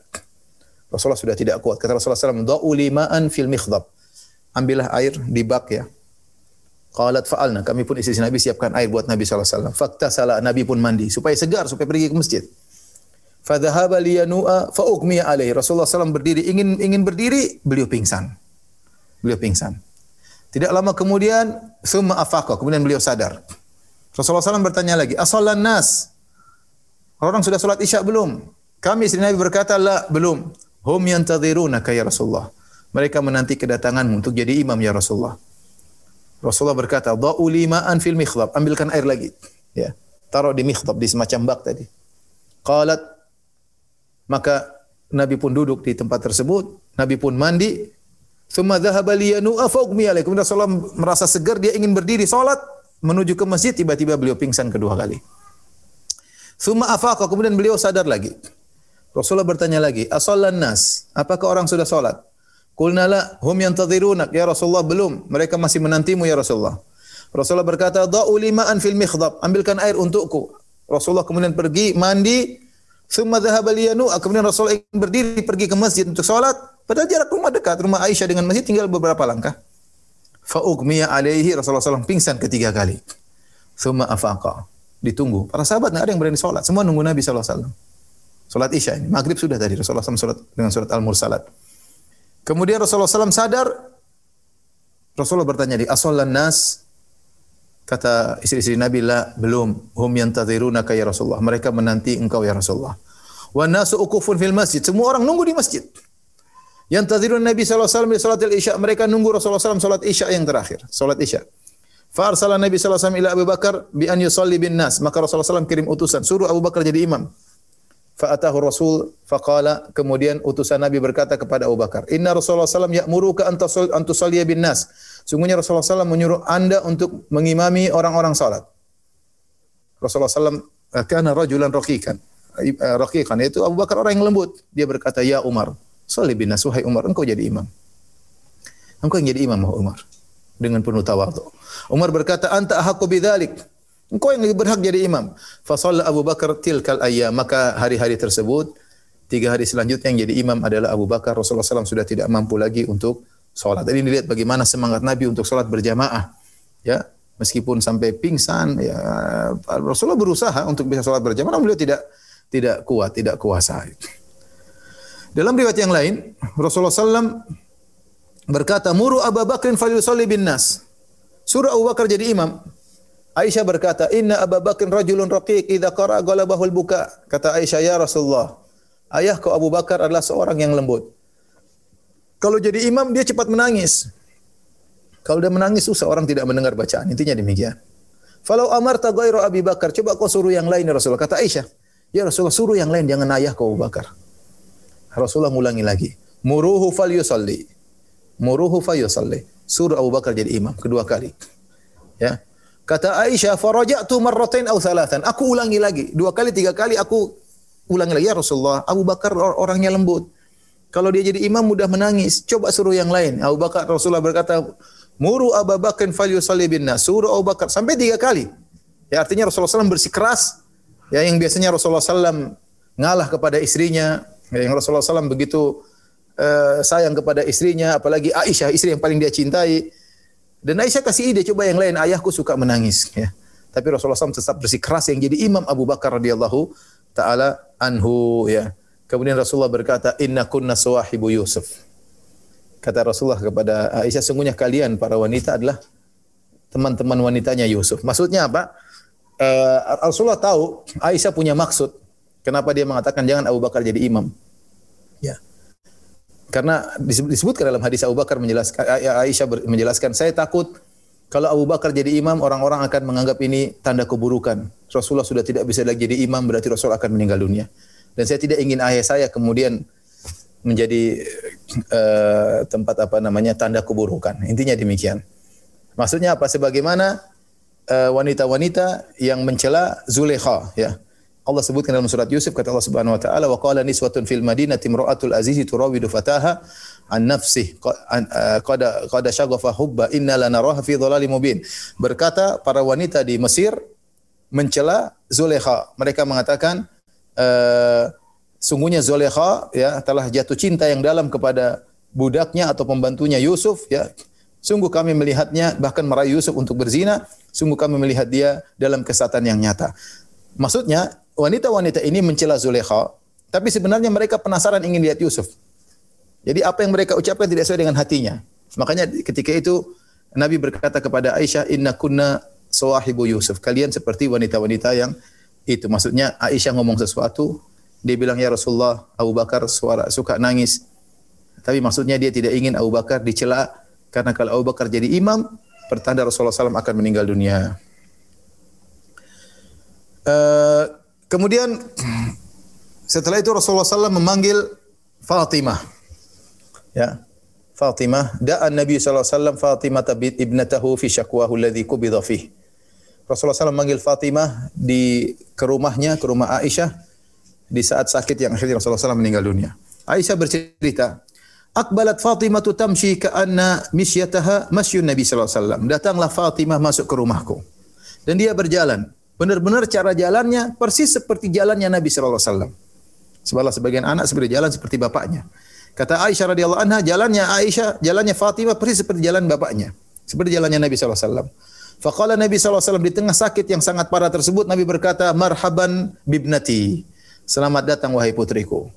Rasulullah sudah tidak kuat. Kata Rasulullah SAW, Da'u lima'an fil mikhdab ambillah air di bak ya. Qalat fa'alna, kami pun istri Nabi siapkan air buat Nabi SAW. Fakta salah, Nabi pun mandi, supaya segar, supaya pergi ke masjid. Fadhahaba liyanu'a fa'ugmiya alaihi. Rasulullah SAW berdiri, ingin ingin berdiri, beliau pingsan. Beliau pingsan. Tidak lama kemudian, summa afaqa, kemudian beliau sadar. Rasulullah SAW bertanya lagi, asallan nas? Orang sudah sholat isya belum? Kami istri Nabi berkata, la, belum. Hum yantadhirunaka ya Rasulullah. Mereka menanti kedatanganmu untuk jadi imam ya Rasulullah. Rasulullah berkata, "Dha'u lima'an fil mikhlab." Ambilkan air lagi. Ya. Taruh di mikhlab di semacam bak tadi. Qalat maka Nabi pun duduk di tempat tersebut, Nabi pun mandi. Thumma dhahaba liyanu'a fawqmi alaikum. Rasulullah merasa segar, dia ingin berdiri salat menuju ke masjid, tiba-tiba beliau pingsan kedua kali. Thumma afaqa, kemudian beliau sadar lagi. Rasulullah bertanya lagi, "Asallan nas?" Apakah orang sudah salat? Qulna la hum yantadhirunak ya Rasulullah belum mereka masih menantimu ya Rasulullah. Rasulullah berkata da'u lima'an fil mikhdab ambilkan air untukku Rasulullah kemudian pergi mandi, summa dhahaba liyanu, kemudian Rasulullah ingin berdiri pergi ke masjid untuk sholat, padahal jarak rumah dekat, rumah Aisyah dengan masjid tinggal beberapa langkah. Fa ugmiya alaihi Rasulullah SAW pingsan ketiga kali. Summa afaqa. Ditunggu. Para sahabat nggak ada yang berani sholat. Semua nunggu Nabi SAW. Sholat Isya ini. Maghrib sudah tadi. Rasulullah SAW sholat dengan surat Al-Mursalat. Kemudian Rasulullah SAW sadar. Rasulullah bertanya di asolan nas. Kata istri-istri Nabi, la, belum. Hum yantadhirunaka ya Rasulullah. Mereka menanti engkau ya Rasulullah. Wa nasu ukufun fil masjid. Semua orang nunggu di masjid. Yantadhirun Nabi SAW di salat isya. Mereka nunggu Rasulullah SAW salat isya yang terakhir. Salat isya. Fa arsala Nabi SAW ila Abu Bakar bi an yusalli bin nas. Maka Rasulullah SAW kirim utusan. Suruh Abu Bakar jadi imam. Fa'atahu Rasul faqala kemudian utusan Nabi berkata kepada Abu Bakar, "Inna Rasulullah SAW ya'muruka an tusalliya bin nas." Sungguhnya Rasulullah SAW menyuruh Anda untuk mengimami orang-orang salat. Rasulullah SAW kana rajulan raqiqan. Raqiqan itu Abu Bakar orang yang lembut. Dia berkata, "Ya Umar, salli bin nas wahai Umar, engkau jadi imam." Engkau yang jadi imam, Umar. Dengan penuh tawadhu. Umar berkata, "Anta ahaqqu bidzalik." Engkau yang lebih berhak jadi imam. Fasalla Abu Bakar tilkal ayyam. Maka hari-hari tersebut, tiga hari selanjutnya yang jadi imam adalah Abu Bakar. Rasulullah SAW sudah tidak mampu lagi untuk sholat. Ini lihat bagaimana semangat Nabi untuk sholat berjamaah. Ya, meskipun sampai pingsan, ya Rasulullah berusaha untuk bisa sholat berjamaah, namun beliau tidak tidak kuat, tidak kuasa. Dalam riwayat yang lain, Rasulullah SAW berkata, Muru Abu Bakrin falyusalli bin nas. Suruh Abu Bakar jadi imam. Aisyah berkata, "Inna Abu Bakr rajulun raqiq idza qara'a ghalabahul buka." Kata Aisyah, "Ya Rasulullah, ayahku Abu Bakar adalah seorang yang lembut. Kalau jadi imam dia cepat menangis. Kalau dia menangis susah orang tidak mendengar bacaan. Intinya demikian. Falau amarta ghairu Abi Bakar, coba kau suruh yang lain ya Rasulullah. Kata Aisyah, "Ya Rasulullah, suruh yang lain jangan ayahku Abu Bakar." Rasulullah ngulangi lagi, "Muruhu falyusalli." Muruhu falyusalli. Suruh Abu Bakar jadi imam kedua kali. Ya. Kata Aisyah, "Faraja'tu marratain aw thalathan." Aku ulangi lagi, dua kali, tiga kali aku ulangi lagi ya Rasulullah. Abu Bakar orangnya lembut. Kalau dia jadi imam mudah menangis. Coba suruh yang lain. Abu Bakar Rasulullah berkata, "Muru Abu Bakar falyusalli bin nas." Suruh Abu Bakar sampai tiga kali. Ya artinya Rasulullah SAW bersikeras. Ya yang biasanya Rasulullah SAW ngalah kepada istrinya. Ya, yang Rasulullah SAW begitu uh, sayang kepada istrinya, apalagi Aisyah istri yang paling dia cintai. Dan Aisyah kasih ide coba yang lain, ayahku suka menangis ya. Tapi Rasulullah SAW tetap bersikeras yang jadi Imam Abu Bakar radhiyallahu taala anhu ya. Kemudian Rasulullah berkata, "Inna kunna sawahibu Yusuf." Kata Rasulullah kepada Aisyah, sungguhnya kalian para wanita adalah teman-teman wanitanya Yusuf. Maksudnya apa? Uh, Rasulullah tahu Aisyah punya maksud. Kenapa dia mengatakan jangan Abu Bakar jadi imam? Ya. Karena disebutkan dalam hadis Abu Bakar menjelaskan Aisyah menjelaskan saya takut kalau Abu Bakar jadi imam orang-orang akan menganggap ini tanda keburukan. Rasulullah sudah tidak bisa lagi jadi imam berarti Rasul akan meninggal dunia. Dan saya tidak ingin ayah saya kemudian menjadi uh, tempat apa namanya tanda keburukan. Intinya demikian. Maksudnya apa? Sebagaimana wanita-wanita uh, yang mencela Zulekha ya. Allah sebutkan dalam surat Yusuf kata Allah Subhanahu wa taala wa qala niswatun fil madinati imra'atul azizi turawidu fataha an nafsih qad qad syaghafa hubba inna lanaraha fi dhalalin mubin. Berkata para wanita di Mesir mencela Zulekha. Mereka mengatakan uh, sungguhnya Zulekha ya telah jatuh cinta yang dalam kepada budaknya atau pembantunya Yusuf ya. Sungguh kami melihatnya bahkan merayu Yusuf untuk berzina, sungguh kami melihat dia dalam kesatan yang nyata. Maksudnya wanita-wanita ini mencela Zulekha, tapi sebenarnya mereka penasaran ingin lihat Yusuf. Jadi apa yang mereka ucapkan tidak sesuai dengan hatinya. Makanya ketika itu Nabi berkata kepada Aisyah, Inna kunna sawahibu Yusuf. Kalian seperti wanita-wanita yang itu. Maksudnya Aisyah ngomong sesuatu, dia bilang, Ya Rasulullah, Abu Bakar suara suka nangis. Tapi maksudnya dia tidak ingin Abu Bakar dicela, karena kalau Abu Bakar jadi imam, pertanda Rasulullah SAW akan meninggal dunia. Uh, kemudian setelah itu Rasulullah SAW memanggil Fatimah. Ya. Fatimah, da'an Nabi SAW Fatimah ibnatahu fi syakwahu alladhi kubidha fih. Rasulullah SAW memanggil Fatimah di ke rumahnya, ke rumah Aisyah di saat sakit yang akhirnya Rasulullah SAW meninggal dunia. Aisyah bercerita, Akbalat Fatimah tu tamshi ka'anna misyataha masyun Nabi wasallam. Datanglah Fatimah masuk ke rumahku. Dan dia berjalan Benar-benar cara jalannya persis seperti jalannya Nabi sallallahu alaihi wasallam. Sebalah sebagian anak seperti jalan seperti bapaknya. Kata Aisyah radhiyallahu anha, jalannya Aisyah, jalannya Fatimah persis seperti jalan bapaknya. Seperti jalannya Nabi sallallahu alaihi wasallam. Faqala Nabi wasallam di tengah sakit yang sangat parah tersebut Nabi berkata, "Marhaban bibnati." Selamat datang wahai putriku.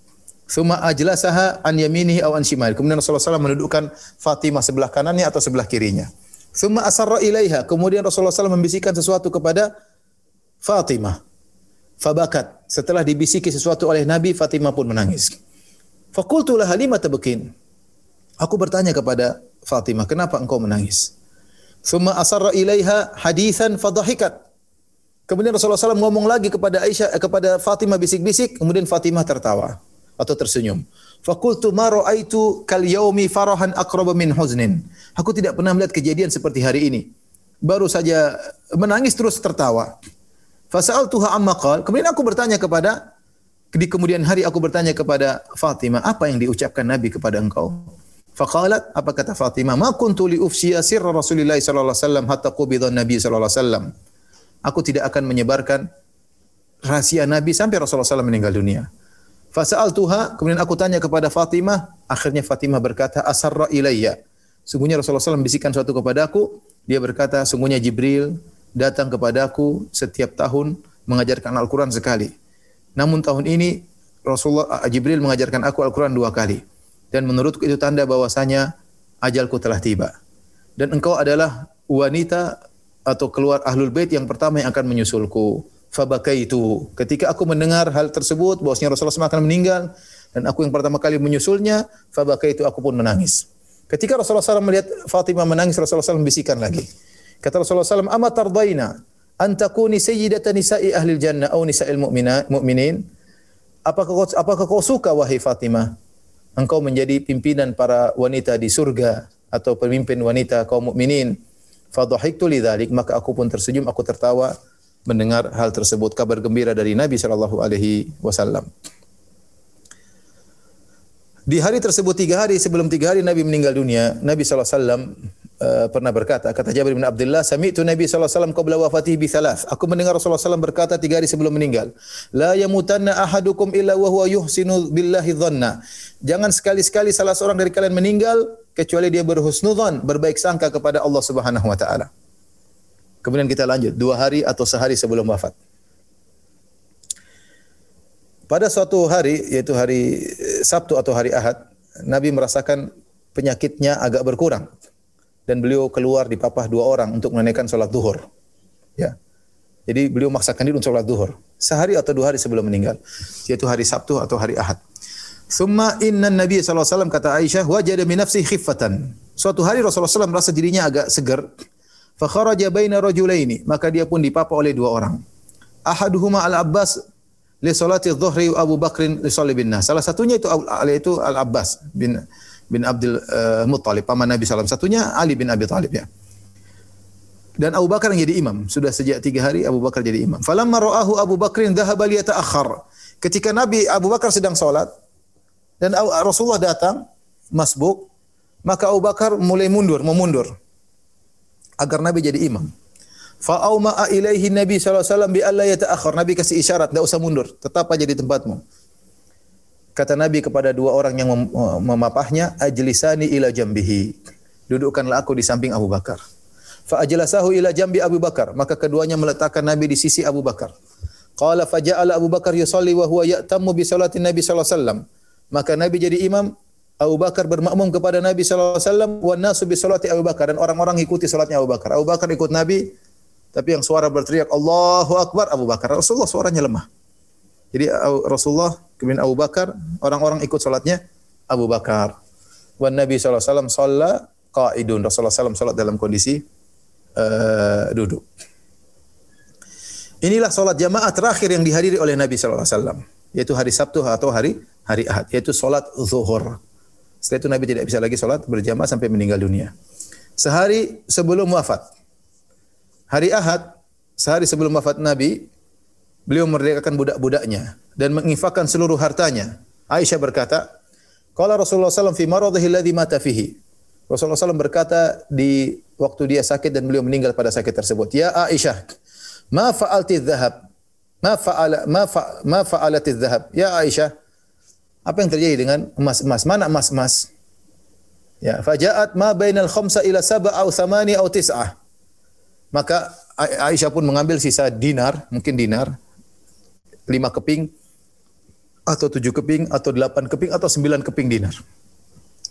Suma ajlasaha an yaminihi aw an shimali. Kemudian Rasulullah SAW mendudukkan Fatimah sebelah kanannya atau sebelah kirinya. Suma asarra ilaiha. Kemudian Rasulullah SAW membisikkan sesuatu kepada Fatimah. Fabakat. Setelah dibisiki sesuatu oleh Nabi, Fatimah pun menangis. Fakultu laha lima tabekin. Aku bertanya kepada Fatimah, kenapa engkau menangis? Suma asarra ilaiha hadithan fadahikat. Kemudian Rasulullah SAW ngomong lagi kepada Aisyah eh, kepada Fatimah bisik-bisik, kemudian Fatimah tertawa atau tersenyum. Fakultu ma ra'aitu kal yaumi farahan aqraba min huznin. Aku tidak pernah melihat kejadian seperti hari ini. Baru saja menangis terus tertawa. Fasa'altuha amma qal. Kemudian aku bertanya kepada di kemudian hari aku bertanya kepada Fatimah, apa yang diucapkan Nabi kepada engkau? Faqalat, apa kata Fatimah? Ma kuntu li ufsiya sirra Rasulillah sallallahu alaihi wasallam hatta qubida Nabi sallallahu alaihi wasallam aku tidak akan menyebarkan rahasia Nabi sampai Rasulullah SAW meninggal dunia. Fasal tuha, kemudian aku tanya kepada Fatimah, akhirnya Fatimah berkata, asarra ilayya. Sungguhnya Rasulullah SAW bisikan suatu kepadaku, dia berkata, sungguhnya Jibril datang kepadaku setiap tahun mengajarkan Al-Quran sekali. Namun tahun ini Rasulullah Jibril mengajarkan aku Al-Quran dua kali. Dan menurutku itu tanda bahwasanya ajalku telah tiba. Dan engkau adalah wanita atau keluar ahlul bait yang pertama yang akan menyusulku. Fabakaitu. Ketika aku mendengar hal tersebut bahwasanya Rasulullah SAW akan meninggal dan aku yang pertama kali menyusulnya, fabakaitu aku pun menangis. Ketika Rasulullah SAW melihat Fatimah menangis, Rasulullah SAW bisikan lagi. Kata Rasulullah SAW, "Ama tardaina an takuni sayyidatan nisa'i ahli jannah atau nisa'il mu'minin?" Apakah kau, apakah kau suka wahai Fatimah engkau menjadi pimpinan para wanita di surga atau pemimpin wanita kaum mukminin? Fadhahiktu lidzalik, maka aku pun tersenyum, aku tertawa mendengar hal tersebut, kabar gembira dari Nabi sallallahu alaihi wasallam. Di hari tersebut tiga hari sebelum tiga hari Nabi meninggal dunia, Nabi sallallahu alaihi wasallam uh, pernah berkata, kata Jabir bin Abdullah, sami'tu Nabi wasallam qabla wafatihi bi thalath. Aku mendengar Rasulullah SAW berkata tiga hari sebelum meninggal, la yamutanna ahadukum illa wa huwa yuhsinu billahi dhanna. Jangan sekali-sekali salah seorang dari kalian meninggal kecuali dia berhusnudzon, berbaik sangka kepada Allah Subhanahu wa taala. Kemudian kita lanjut, dua hari atau sehari sebelum wafat. Pada suatu hari, yaitu hari eh, Sabtu atau hari Ahad, Nabi merasakan penyakitnya agak berkurang. Dan beliau keluar di papah dua orang untuk menunaikan sholat duhur. Ya. Jadi beliau maksakan diri untuk sholat duhur. Sehari atau dua hari sebelum meninggal. Yaitu hari Sabtu atau hari Ahad. Summa inna Nabi SAW kata Aisyah wajada min nafsi khiffatan. Suatu hari Rasulullah SAW merasa dirinya agak segar. Fa kharaja baina rajulaini, maka dia pun dipapa oleh dua orang. Ahaduhuma Al-Abbas li salati dhuhri Abu Bakrin li bin. Salah satunya itu itu Al-Abbas bin bin Abdul uh, Muttalib, paman Nabi SAW. Satunya Ali bin Abi Talib ya. Dan Abu Bakar yang jadi imam. Sudah sejak tiga hari Abu Bakar jadi imam. Falamma ra'ahu Abu Bakrin dhahaba liyata'akhkhar. Ketika Nabi Abu Bakar sedang salat, dan Rasulullah datang masbuk, maka Abu Bakar mulai mundur, mau mundur agar Nabi jadi imam. Fa'auma'a ilaihi Nabi SAW bi alla yata'akhir. Nabi kasih isyarat, tidak usah mundur, tetap aja di tempatmu. Kata Nabi kepada dua orang yang mem memapahnya, ajlisani ila jambihi. Dudukkanlah aku di samping Abu Bakar. Fa'ajlasahu ila jambi Abu Bakar. Maka keduanya meletakkan Nabi di sisi Abu Bakar. Qala faja'ala Abu Bakar yusalli wa huwa ya'tammu bi salatin Nabi wasallam. Maka Nabi jadi imam, Abu Bakar bermakmum kepada Nabi sallallahu alaihi wa nasu bi salati Abu Bakar dan orang-orang ikuti salatnya Abu Bakar. Abu Bakar ikut Nabi tapi yang suara berteriak Allahu Akbar Abu Bakar. Rasulullah suaranya lemah. Jadi Rasulullah kemudian Abu Bakar, orang-orang ikut salatnya Abu Bakar. Wan Nabi wasallam shalla qaidun. Rasulullah sallallahu salat dalam kondisi uh, duduk. Inilah salat jamaah terakhir yang dihadiri oleh Nabi sallallahu alaihi wasallam, yaitu hari Sabtu atau hari hari Ahad, yaitu solat zuhur. Setelah itu Nabi tidak bisa lagi solat berjamaah sampai meninggal dunia. Sehari sebelum wafat, hari Ahad, sehari sebelum wafat Nabi, beliau merdekakan budak-budaknya dan menginfakkan seluruh hartanya. Aisyah berkata, Qala Rasulullah SAW fi maradhihi mata fihi. Rasulullah SAW berkata di waktu dia sakit dan beliau meninggal pada sakit tersebut. Ya Aisyah, Ma fa'alti dhahab? Ma fa'ala ma fa, ma fa'alati dhahab? Ya Aisyah, apa yang terjadi dengan emas-emas? Mana emas-emas? Ya, faja'at ma bainal khamsa ila sab'a aw thamani aw tis'ah. Maka Aisyah pun mengambil sisa dinar, mungkin dinar, lima keping, atau tujuh keping, atau delapan keping, atau sembilan keping dinar.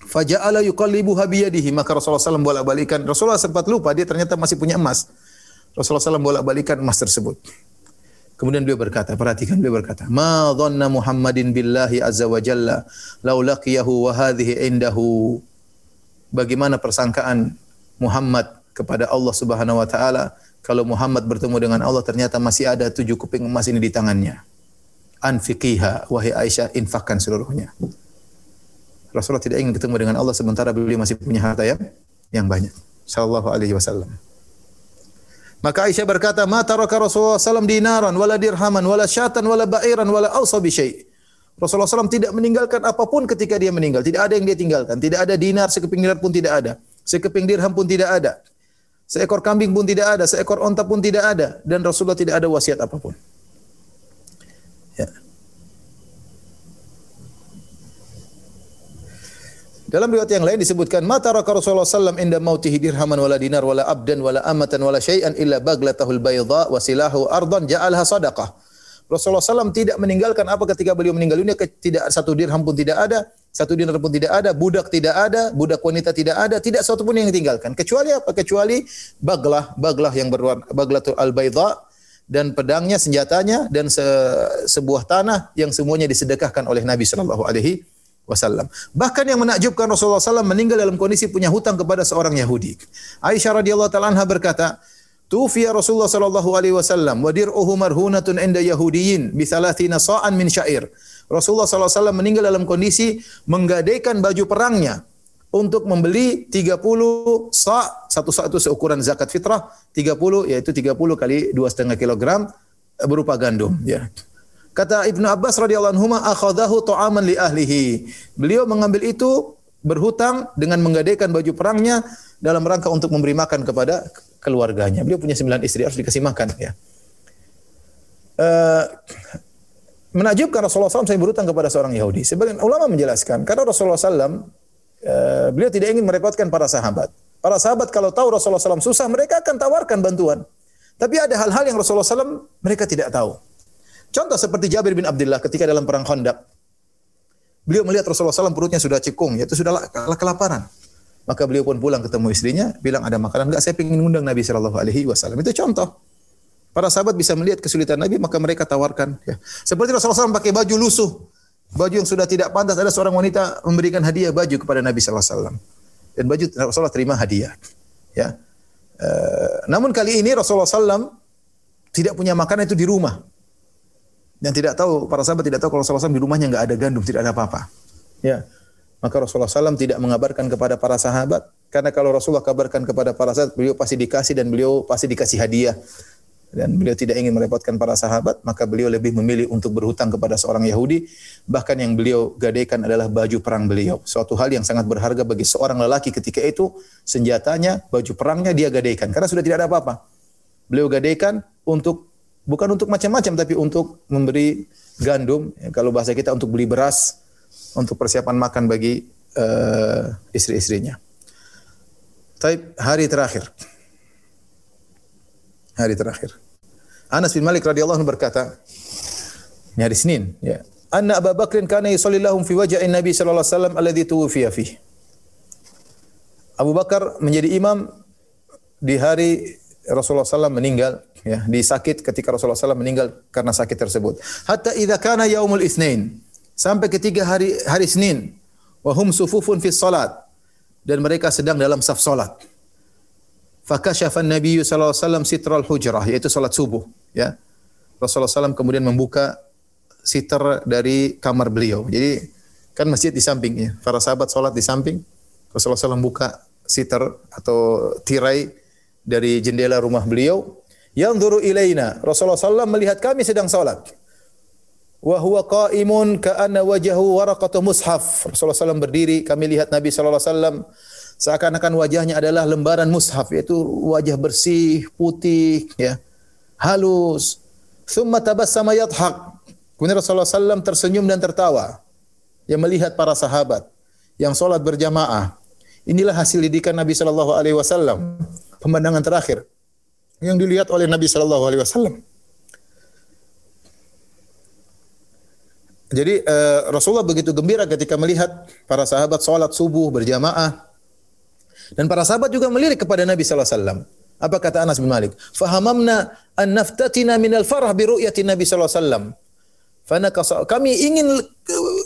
Faja'ala yuqallibu habiyadihi. Maka Rasulullah SAW bolak-balikan. Rasulullah sempat lupa, dia ternyata masih punya emas. Rasulullah SAW bolak-balikan emas tersebut. Kemudian beliau berkata, perhatikan beliau berkata, "Ma dhanna Muhammadin billahi azza wa jalla law laqiyahu wa hadhihi indahu." Bagaimana persangkaan Muhammad kepada Allah Subhanahu wa taala kalau Muhammad bertemu dengan Allah ternyata masih ada tujuh kuping emas ini di tangannya. Anfiqiha wahai Aisyah infakkan seluruhnya. Rasulullah tidak ingin ketemu dengan Allah sementara beliau masih punya harta yang yang banyak. Sallallahu alaihi wasallam. Maka Aisyah berkata, "Ma taraka Rasulullah SAW dinaran wala dirhaman wala syatan wala ba'iran wala awsa bi syai'." Rasulullah SAW tidak meninggalkan apa pun ketika dia meninggal. Tidak ada yang dia tinggalkan. Tidak ada dinar, sekeping dinar pun tidak ada. Sekeping dirham pun tidak ada. Seekor kambing pun tidak ada. Seekor onta pun tidak ada. Dan Rasulullah tidak ada wasiat apa pun. Dalam riwayat yang lain disebutkan mata raka Rasulullah sallam inda mautihi dirhaman wala dinar wala abdan wala amatan wala syai'an illa baglatahul bayda wa silahu ardan ja'alha sadaqah. Rasulullah sallam tidak meninggalkan apa ketika beliau meninggal dunia tidak satu dirham pun tidak ada, satu dinar pun tidak ada, budak tidak ada, budak wanita tidak ada, tidak satu pun yang ditinggalkan. Kecuali apa? Kecuali baglah, baglah yang berwarna baglatul al bayda dan pedangnya, senjatanya dan se sebuah tanah yang semuanya disedekahkan oleh Nabi sallallahu alaihi wasallam. Bahkan yang menakjubkan Rasulullah SAW meninggal dalam kondisi punya hutang kepada seorang Yahudi. Aisyah radhiyallahu taala anha berkata, "Tufiya Rasulullah sallallahu alaihi wasallam wa dir'uhu marhunatun inda Yahudiyin bi 30 sa'an min syair." Rasulullah SAW meninggal dalam kondisi menggadaikan baju perangnya untuk membeli 30 sa' satu sa' itu seukuran zakat fitrah 30 yaitu 30 kali 2,5 kilogram berupa gandum ya. Kata Ibnu Abbas radhiyallahu anhu, akhadahu ta'aman li ahlihi. Beliau mengambil itu berhutang dengan menggadaikan baju perangnya dalam rangka untuk memberi makan kepada keluarganya. Beliau punya sembilan istri harus dikasih makan ya. Uh, menakjubkan Rasulullah SAW saya berhutang kepada seorang Yahudi. Sebagian ulama menjelaskan karena Rasulullah SAW uh, beliau tidak ingin merepotkan para sahabat. Para sahabat kalau tahu Rasulullah SAW susah mereka akan tawarkan bantuan. Tapi ada hal-hal yang Rasulullah SAW mereka tidak tahu. Contoh seperti Jabir bin Abdullah ketika dalam perang Khandaq. Beliau melihat Rasulullah SAW perutnya sudah cekung, yaitu sudah kelaparan. Maka beliau pun pulang ketemu istrinya, bilang ada makanan enggak? Saya ingin undang Nabi Shallallahu Alaihi Wasallam. Itu contoh. Para sahabat bisa melihat kesulitan Nabi, maka mereka tawarkan. Ya. Seperti Rasulullah SAW pakai baju lusuh, baju yang sudah tidak pantas. Ada seorang wanita memberikan hadiah baju kepada Nabi Shallallahu Alaihi Wasallam, dan baju Rasulullah terima hadiah. Ya. Uh, namun kali ini Rasulullah SAW tidak punya makanan itu di rumah. Dan tidak tahu, para sahabat tidak tahu kalau Rasulullah SAW di rumahnya nggak ada gandum, tidak ada apa-apa. Ya. Maka Rasulullah SAW tidak mengabarkan kepada para sahabat. Karena kalau Rasulullah kabarkan kepada para sahabat, beliau pasti dikasih dan beliau pasti dikasih hadiah. Dan beliau tidak ingin merepotkan para sahabat, maka beliau lebih memilih untuk berhutang kepada seorang Yahudi. Bahkan yang beliau gadaikan adalah baju perang beliau. Suatu hal yang sangat berharga bagi seorang lelaki ketika itu, senjatanya, baju perangnya dia gadaikan. Karena sudah tidak ada apa-apa. Beliau gadaikan untuk bukan untuk macam-macam tapi untuk memberi gandum ya, kalau bahasa kita untuk beli beras untuk persiapan makan bagi uh, istri-istrinya. Taib hari terakhir. Hari terakhir. Anas bin Malik radhiyallahu anhu berkata, ini hari Senin, ya. Anna Abu Bakrin kana yusalli lahum fi waja'in Nabi sallallahu alaihi wasallam alladhi tuwfiya fihi. Abu Bakar menjadi imam di hari Rasulullah SAW meninggal ya, di sakit ketika Rasulullah SAW meninggal karena sakit tersebut. Hatta idza kana yaumul itsnain sampai ketiga hari hari Senin wa hum sufufun fi salat dan mereka sedang dalam saf salat. Fakashafa Nabi sallallahu alaihi wasallam sitral hujrah yaitu salat subuh ya. Rasulullah SAW kemudian membuka sitar dari kamar beliau. Jadi kan masjid di samping ya. Para sahabat salat di samping. Rasulullah SAW buka sitar atau tirai dari jendela rumah beliau yang duru ilaina Rasulullah SAW melihat kami sedang salat wa huwa qaimun ka'anna wajhahu waraqatu mushaf Rasulullah SAW berdiri kami lihat Nabi wasallam seakan-akan wajahnya adalah lembaran mushaf yaitu wajah bersih putih ya halus. Thumma tabassama yadhak. Kemudian Rasulullah SAW tersenyum dan tertawa. Yang melihat para sahabat yang sholat berjamaah. Inilah hasil didikan Nabi Shallallahu Alaihi Wasallam. Pemandangan terakhir yang dilihat oleh Nabi Shallallahu Alaihi Wasallam. Jadi uh, Rasulullah begitu gembira ketika melihat para sahabat sholat subuh berjamaah. Dan para sahabat juga melirik kepada Nabi Sallallahu Alaihi Wasallam. Apa kata Anas bin Malik? Fahamamna an naftatina minal farah bi ru'yati Nabi Sallallahu Alaihi Wasallam. Kami ingin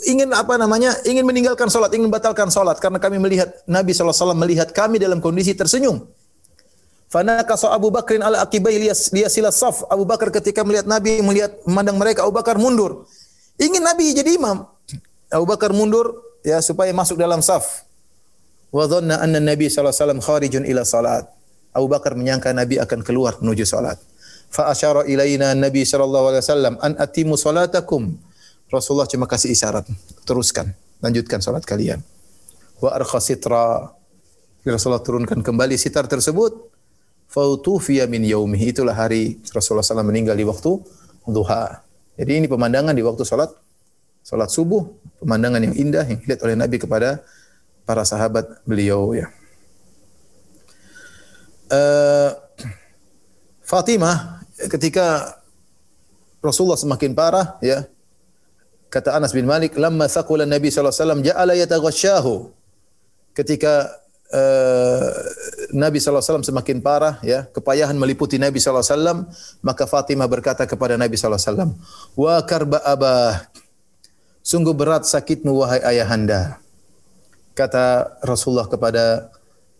ingin apa namanya? Ingin meninggalkan sholat, ingin membatalkan sholat karena kami melihat Nabi Sallallahu Alaihi Wasallam melihat kami dalam kondisi tersenyum. Fanakasa Abu Bakrin ala akibai liyasila saf. Abu Bakar ketika melihat Nabi, melihat memandang mereka, Abu Bakar mundur. Ingin Nabi jadi imam. Abu Bakar mundur ya supaya masuk dalam saf. Wa dhanna anna Nabi sallallahu alaihi wasallam kharijun ila salat. Abu Bakar menyangka Nabi akan keluar menuju salat. Fa asyara ilaina Nabi sallallahu alaihi wasallam an atimu salatakum. Rasulullah cuma kasih isyarat, teruskan, lanjutkan salat kalian. Wa arkha sitra. Rasulullah turunkan kembali sitar tersebut. Fautufiya min yaumihi. Itulah hari Rasulullah SAW meninggal di waktu duha. Jadi ini pemandangan di waktu sholat, sholat subuh, pemandangan yang indah yang dilihat oleh Nabi kepada para sahabat beliau ya. Uh, Fatimah ketika Rasulullah semakin parah ya kata Anas bin Malik lamma thaqula Nabi sallallahu alaihi wasallam ja'ala yataghasyahu ketika uh, Nabi SAW semakin parah, ya, kepayahan meliputi Nabi SAW, maka Fatimah berkata kepada Nabi SAW, Wa karba abah, sungguh berat sakitmu wahai ayahanda. Kata Rasulullah kepada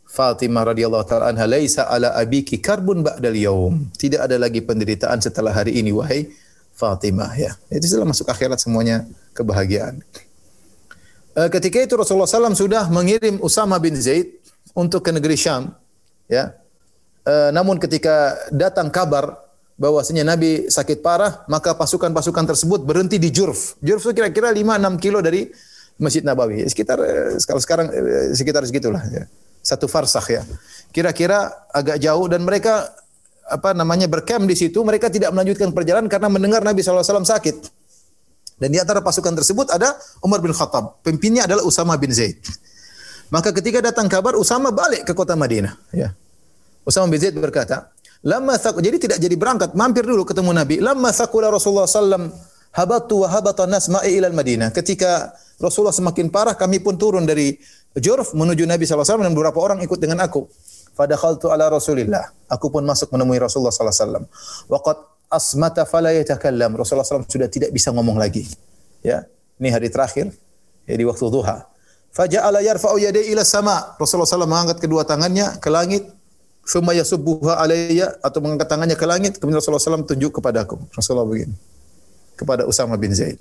Fatimah radhiyallahu taala anha, "Laisa ala abiki karbun ba'dal yaum." Tidak ada lagi penderitaan setelah hari ini wahai Fatimah ya. Itu sudah masuk akhirat semuanya kebahagiaan. Eh, ketika itu Rasulullah SAW sudah mengirim Usama bin Zaid untuk ke negeri Syam Ya. E, namun ketika datang kabar bahwasanya Nabi sakit parah, maka pasukan-pasukan tersebut berhenti di Jurf. Jurf itu kira-kira 5-6 kilo dari Masjid Nabawi. Sekitar e, kalau sekarang e, sekitar segitulah ya. Satu farsakh ya. Kira-kira agak jauh dan mereka apa namanya berkem di situ, mereka tidak melanjutkan perjalanan karena mendengar Nabi SAW sakit. Dan di antara pasukan tersebut ada Umar bin Khattab. Pemimpinnya adalah Usama bin Zaid. Maka ketika datang kabar Usama balik ke kota Madinah, ya. Usama bin Zaid berkata, "Lamma jadi tidak jadi berangkat, mampir dulu ketemu Nabi. Lamma thaqula Rasulullah sallam habatu wa habata nas ma'i ila Madinah." Ketika Rasulullah semakin parah, kami pun turun dari Jurf menuju Nabi SAW dan beberapa orang ikut dengan aku. Fadakhaltu ala Rasulillah. Aku pun masuk menemui Rasulullah SAW. Waqad asmata fala yatakallam. Rasulullah SAW sudah tidak bisa ngomong lagi. Ya, ini hari terakhir ya di waktu duha. Faja'ala yarfa'u yadayhi ila sama. Rasulullah SAW mengangkat kedua tangannya ke langit. Thumma yasubbuha alayya atau mengangkat tangannya ke langit. Kemudian Rasulullah SAW tunjuk kepadaku. Rasulullah begini. Kepada Usama bin Zaid.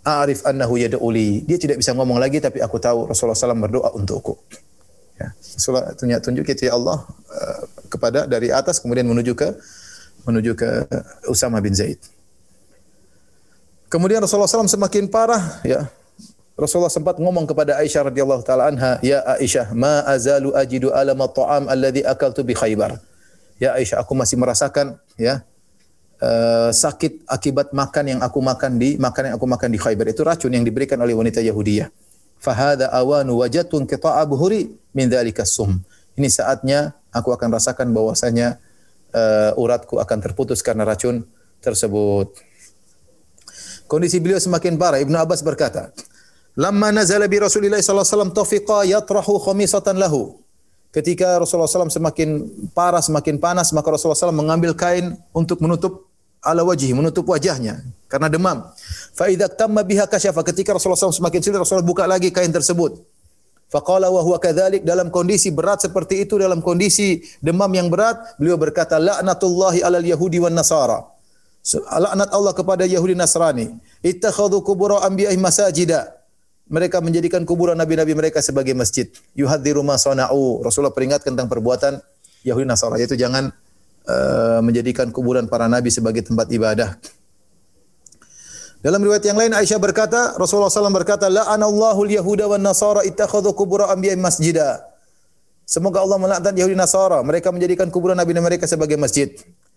A'rif annahu yada'uli. Dia tidak bisa ngomong lagi tapi aku tahu Rasulullah SAW berdoa untukku. Ya. Rasulullah tunjuk, itu ya Allah uh, kepada dari atas kemudian menuju ke menuju ke Usama bin Zaid. Kemudian Rasulullah SAW semakin parah, ya Rasulullah sempat ngomong kepada Aisyah radhiyallahu taala anha, "Ya Aisyah, ma azalu ajidu alama ta'am alladhi akaltu bi Khaybar." Ya Aisyah, aku masih merasakan ya uh, sakit akibat makan yang aku makan di makan yang aku makan di Khaybar. Itu racun yang diberikan oleh wanita Yahudiyah. Fahada awanu wajatun qita'a buhuri min dzalika sum. Ini saatnya aku akan rasakan bahwasanya uh, uratku akan terputus karena racun tersebut. Kondisi beliau semakin parah. Ibnu Abbas berkata, Lamma nazala bi Rasulillah sallallahu alaihi wasallam tafiqa yatrahu khamisatan lahu. Ketika Rasulullah SAW semakin parah, semakin panas, maka Rasulullah SAW mengambil kain untuk menutup ala wajih, menutup wajahnya karena demam. Fa idza tamma biha kasyafa. Ketika Rasulullah SAW semakin sulit, Rasulullah buka lagi kain tersebut. Faqala wa huwa kadzalik dalam kondisi berat seperti itu dalam kondisi demam yang berat beliau berkata laknatullahi alal yahudi wan nasara laknat Allah kepada Yahudi Nasrani ittakhadhu qubur anbiya'i masajida mereka menjadikan kuburan nabi-nabi mereka sebagai masjid. Yuhadziru ma sana'u. Rasulullah peringatkan tentang perbuatan Yahudi Nasara yaitu jangan uh, menjadikan kuburan para nabi sebagai tempat ibadah. Dalam riwayat yang lain Aisyah berkata, Rasulullah SAW berkata, La'anallahu al-Yahuda wa nasara ittakhadhu kubura anbiya'i masjida. Semoga Allah melaknat Yahudi Nasara. Mereka menjadikan kuburan nabi mereka sebagai masjid.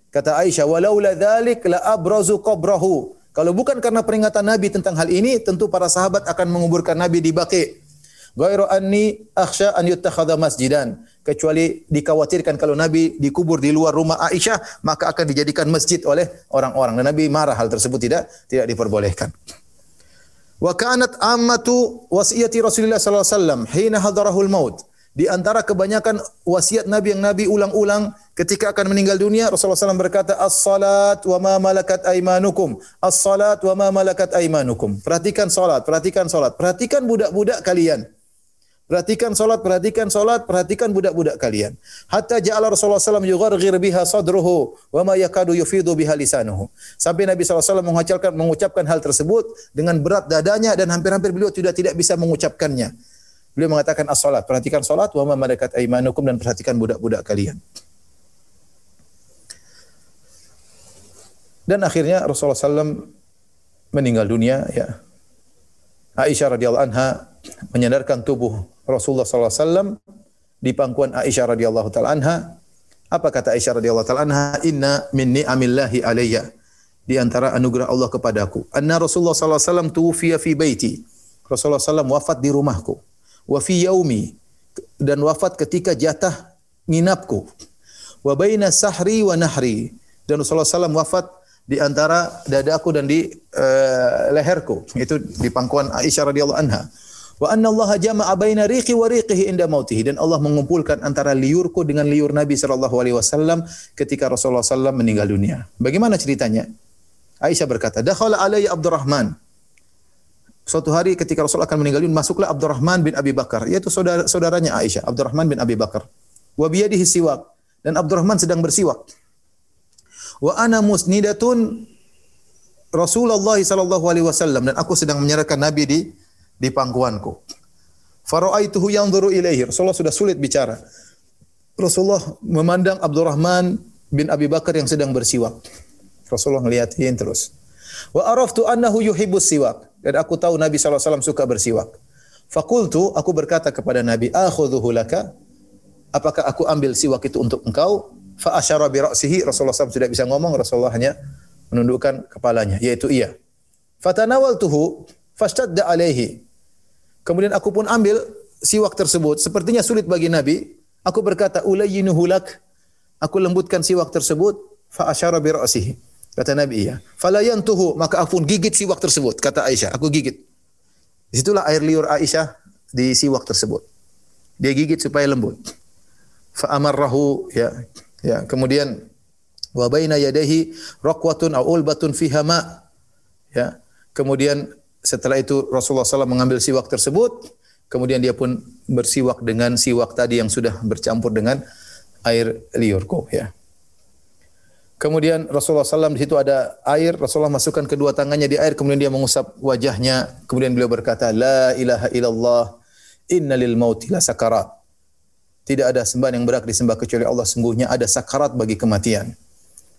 Kata Aisyah, "Walaula dzalik la abrazu qabrahu." Kalau bukan karena peringatan Nabi tentang hal ini, tentu para sahabat akan menguburkan Nabi di Baqi. Ghairu anni akhsha an yuttakhadha masjidan. Kecuali dikhawatirkan kalau Nabi dikubur di luar rumah Aisyah, maka akan dijadikan masjid oleh orang-orang. Dan Nabi marah hal tersebut tidak tidak diperbolehkan. Wa kanat ammatu wasiyati Rasulullah sallallahu alaihi wasallam hina hadarahul maut. Di antara kebanyakan wasiat Nabi yang Nabi ulang-ulang ketika akan meninggal dunia, Rasulullah SAW berkata, As-salat wa ma malakat aimanukum. As-salat wa ma malakat aimanukum. Perhatikan salat, perhatikan salat. Perhatikan budak-budak kalian. Perhatikan salat, perhatikan salat, perhatikan budak-budak kalian. Hatta ja'ala Rasulullah SAW yugharghir biha sadruhu wa ma yakadu yufidu biha lisanuhu. Sampai Nabi SAW mengucapkan, mengucapkan hal tersebut dengan berat dadanya dan hampir-hampir beliau sudah tidak bisa mengucapkannya. Beliau mengatakan as-salat, perhatikan salat wa ma malakat aimanukum dan perhatikan budak-budak kalian. Dan akhirnya Rasulullah SAW meninggal dunia ya. Aisyah radhiyallahu anha menyandarkan tubuh Rasulullah SAW di pangkuan Aisyah radhiyallahu taala anha. Apa kata Aisyah radhiyallahu taala anha? Inna min ni'amillahi alayya. Di antara anugerah Allah kepadaku. Anna Rasulullah SAW tuwfiya fi baiti. Rasulullah SAW wafat di rumahku wa fi yaumi dan wafat ketika jatah nginapku wa baina sahri wa nahri dan Rasulullah SAW wafat di antara dadaku dan di uh, leherku itu di pangkuan Aisyah radhiyallahu anha wa anna Allah jama'a baina riqi wa riqihi inda mautihi. Dan Allah mengumpulkan antara liurku dengan liur Nabi sallallahu alaihi wasallam ketika Rasulullah SAW meninggal dunia. Bagaimana ceritanya? Aisyah berkata dakhala alayya Abdurrahman. Suatu hari ketika Rasul akan meninggal dunia, masuklah Abdurrahman bin Abi Bakar, yaitu saudara saudaranya Aisyah, Abdurrahman bin Abi Bakar. Wa biyadihi siwak. Dan Abdurrahman sedang bersiwak. Wa ana musnidatun Rasulullah sallallahu alaihi wasallam. Dan aku sedang menyerahkan Nabi di di pangkuanku. Faraaituhu yanzuru ilaihi. Rasulullah sudah sulit bicara. Rasulullah memandang Abdurrahman bin Abi Bakar yang sedang bersiwak. Rasulullah ngeliatin terus. Wa araftu annahu yuhibbus siwak. Dan aku tahu Nabi SAW suka bersiwak. Fakultu, aku berkata kepada Nabi, akhudhuhu laka. Apakah aku ambil siwak itu untuk engkau? Fa asyara bi ra'sihi. Rasulullah SAW tidak bisa ngomong, Rasulullah hanya menundukkan kepalanya, yaitu iya. Fatanawaltuhu fashtadda alaihi. Kemudian aku pun ambil siwak tersebut. Sepertinya sulit bagi Nabi. Aku berkata, ulayyinuhu lak. Aku lembutkan siwak tersebut. Fa asyara bi. Kata Nabi iya. Falayan tuhu maka aku pun gigit siwak tersebut. Kata Aisyah, aku gigit. Di situlah air liur Aisyah di siwak tersebut. Dia gigit supaya lembut. Fa amarrahu ya ya kemudian wa baina yadayhi raqwatun aw ulbatun fiha ma. Ya. Kemudian setelah itu Rasulullah SAW mengambil siwak tersebut, kemudian dia pun bersiwak dengan siwak tadi yang sudah bercampur dengan air liurku ya. Kemudian Rasulullah SAW di situ ada air, Rasulullah masukkan kedua tangannya di air, kemudian dia mengusap wajahnya, kemudian beliau berkata, La ilaha illallah, inna lil mauti la sakarat. Tidak ada sembahan yang berhak disembah kecuali Allah, sungguhnya ada sakarat bagi kematian.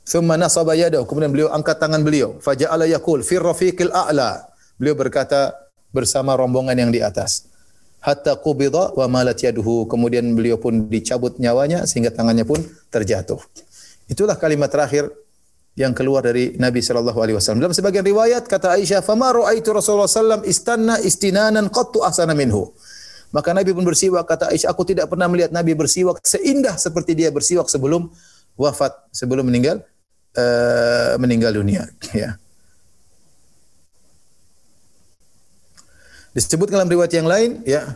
Thumma nasaba yadahu, kemudian beliau angkat tangan beliau, faja'ala yakul fir rafiqil a'la. Beliau berkata bersama rombongan yang di atas. Hatta qubida wa malat yaduhu. Kemudian beliau pun dicabut nyawanya sehingga tangannya pun terjatuh. Itulah kalimat terakhir yang keluar dari Nabi sallallahu alaihi wasallam. Dalam sebagian riwayat kata Aisyah, "Fama ra'aitu Rasulullah sallam istanna istinanan qattu ahsana minhu." Maka Nabi pun bersiwak kata Aisyah, "Aku tidak pernah melihat Nabi bersiwak seindah seperti dia bersiwak sebelum wafat, sebelum meninggal uh, meninggal dunia." Ya. Disebutkan dalam riwayat yang lain, ya,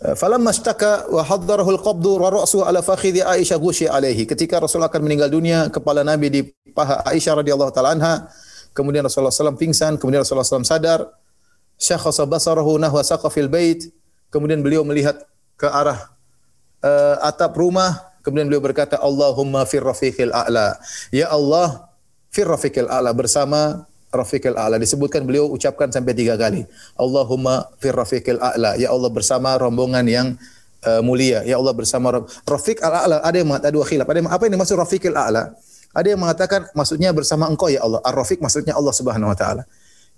Falamma mashtaka wa haddarahu al-qabdu wa ra'su ala fakhidhi Aisyah gushi alaihi. Ketika Rasul akan meninggal dunia, kepala Nabi di paha Aisyah radhiyallahu taala anha. Kemudian Rasulullah SAW pingsan, kemudian Rasulullah SAW sadar. Syakhasa basarahu nahwa saqafil bait. Kemudian beliau melihat ke arah uh, atap rumah, kemudian beliau berkata, "Allahumma fir rafiqil a'la." Ya Allah, fir rafiqil a'la bersama Rafiqil A'la disebutkan beliau ucapkan sampai tiga kali. Allahumma fir Rafiqil A'la. Ya Allah bersama rombongan yang uh, mulia. Ya Allah bersama Rafiq Al-A'la. Ada yang mengatakan dua khilaf. Ada yang, apa yang dimaksud Rafiqil A'la? Ada yang mengatakan maksudnya bersama engkau ya Allah. Ar-Rafiq maksudnya Allah Subhanahu wa taala.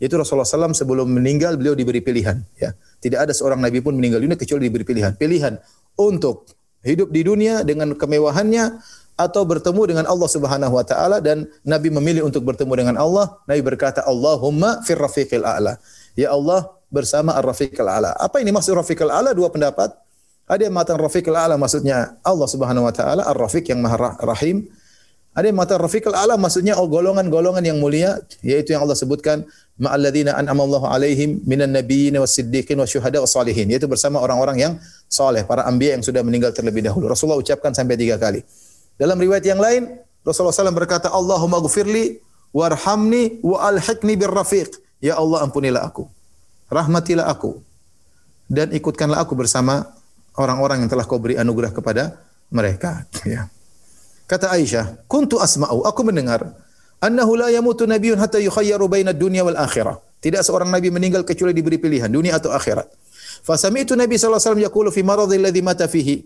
Yaitu Rasulullah SAW sebelum meninggal beliau diberi pilihan. Ya, tidak ada seorang nabi pun meninggal dunia kecuali diberi pilihan. Pilihan untuk hidup di dunia dengan kemewahannya atau bertemu dengan Allah Subhanahu wa taala dan Nabi memilih untuk bertemu dengan Allah, Nabi berkata, "Allahumma fir rafiqil a'la." Ya Allah, bersama ar-rafiqil a'la. Apa ini maksud rafiqil a'la? Dua pendapat. Ada yang mengatakan rafiqil a'la maksudnya Allah Subhanahu wa taala, ar-rafiq yang Maha Rahim. Ada yang mengatakan rafiqil a'la maksudnya oh, golongan-golongan yang mulia, yaitu yang Allah sebutkan ma'alladzina an'amallahu alaihim minan nabiyyin was-siddiqin wasyuhada was-salihin, yaitu bersama orang-orang yang saleh, para anbiya yang sudah meninggal terlebih dahulu. Rasulullah ucapkan sampai tiga kali. Dalam riwayat yang lain, Rasulullah SAW berkata, Allahumma gufirli warhamni wa alhiqni birrafiq. Ya Allah ampunilah aku. Rahmatilah aku. Dan ikutkanlah aku bersama orang-orang yang telah kau beri anugerah kepada mereka. Ya. Kata Aisyah, kuntu asma'u, aku mendengar, annahu la yamutu nabiyyun hatta yukhayyaru bainad dunya wal akhirah. Tidak seorang nabi meninggal kecuali diberi pilihan, dunia atau akhirat. Fasami'tu Nabi sallallahu alaihi wasallam yaqulu fi maradhi alladhi mata fihi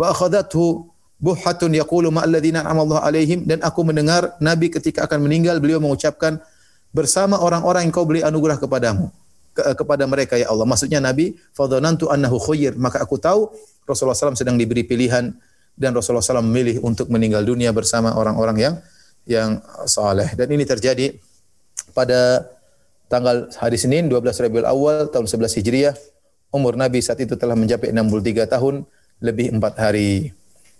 wa akhadathu buhatun yaqulu ma an'amallahu alaihim dan aku mendengar Nabi ketika akan meninggal beliau mengucapkan bersama orang-orang yang kau beri anugerah kepadamu ke, kepada mereka ya Allah. Maksudnya Nabi fadhanantu annahu khair, maka aku tahu Rasulullah SAW sedang diberi pilihan dan Rasulullah SAW memilih untuk meninggal dunia bersama orang-orang yang yang saleh. Dan ini terjadi pada tanggal hari Senin 12 Rabiul Awal tahun 11 Hijriah. Umur Nabi saat itu telah mencapai 63 tahun lebih 4 hari.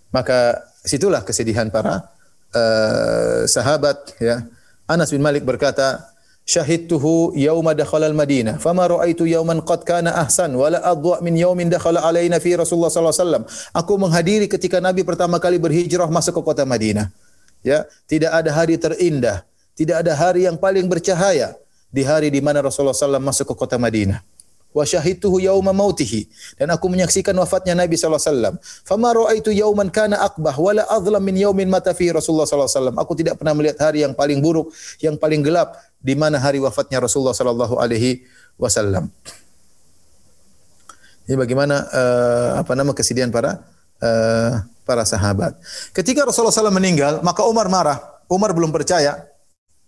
Maka situlah kesedihan para uh, sahabat ya. Anas bin Malik berkata, syahidtuhu yauma dakhala al-Madinah fama ra'aitu yauman qad kana ahsan wala adwa min yaumin dakhala alaina fi Rasulullah sallallahu alaihi wasallam. Aku menghadiri ketika Nabi pertama kali berhijrah masuk ke kota Madinah. Ya, tidak ada hari terindah, tidak ada hari yang paling bercahaya di hari di mana Rasulullah SAW masuk ke kota Madinah wa syahidtuhu yauma mautihi. Dan aku menyaksikan wafatnya Nabi sallallahu alaihi wasallam. Fama raaitu yauman kana akbah wala azlam min yaumin mata fi Rasulullah sallallahu alaihi wasallam. Aku tidak pernah melihat hari yang paling buruk yang paling gelap di mana hari wafatnya Rasulullah sallallahu alaihi wasallam. Ini bagaimana uh, apa nama kesedihan para uh, para sahabat. Ketika Rasulullah SAW meninggal maka Umar marah. Umar belum percaya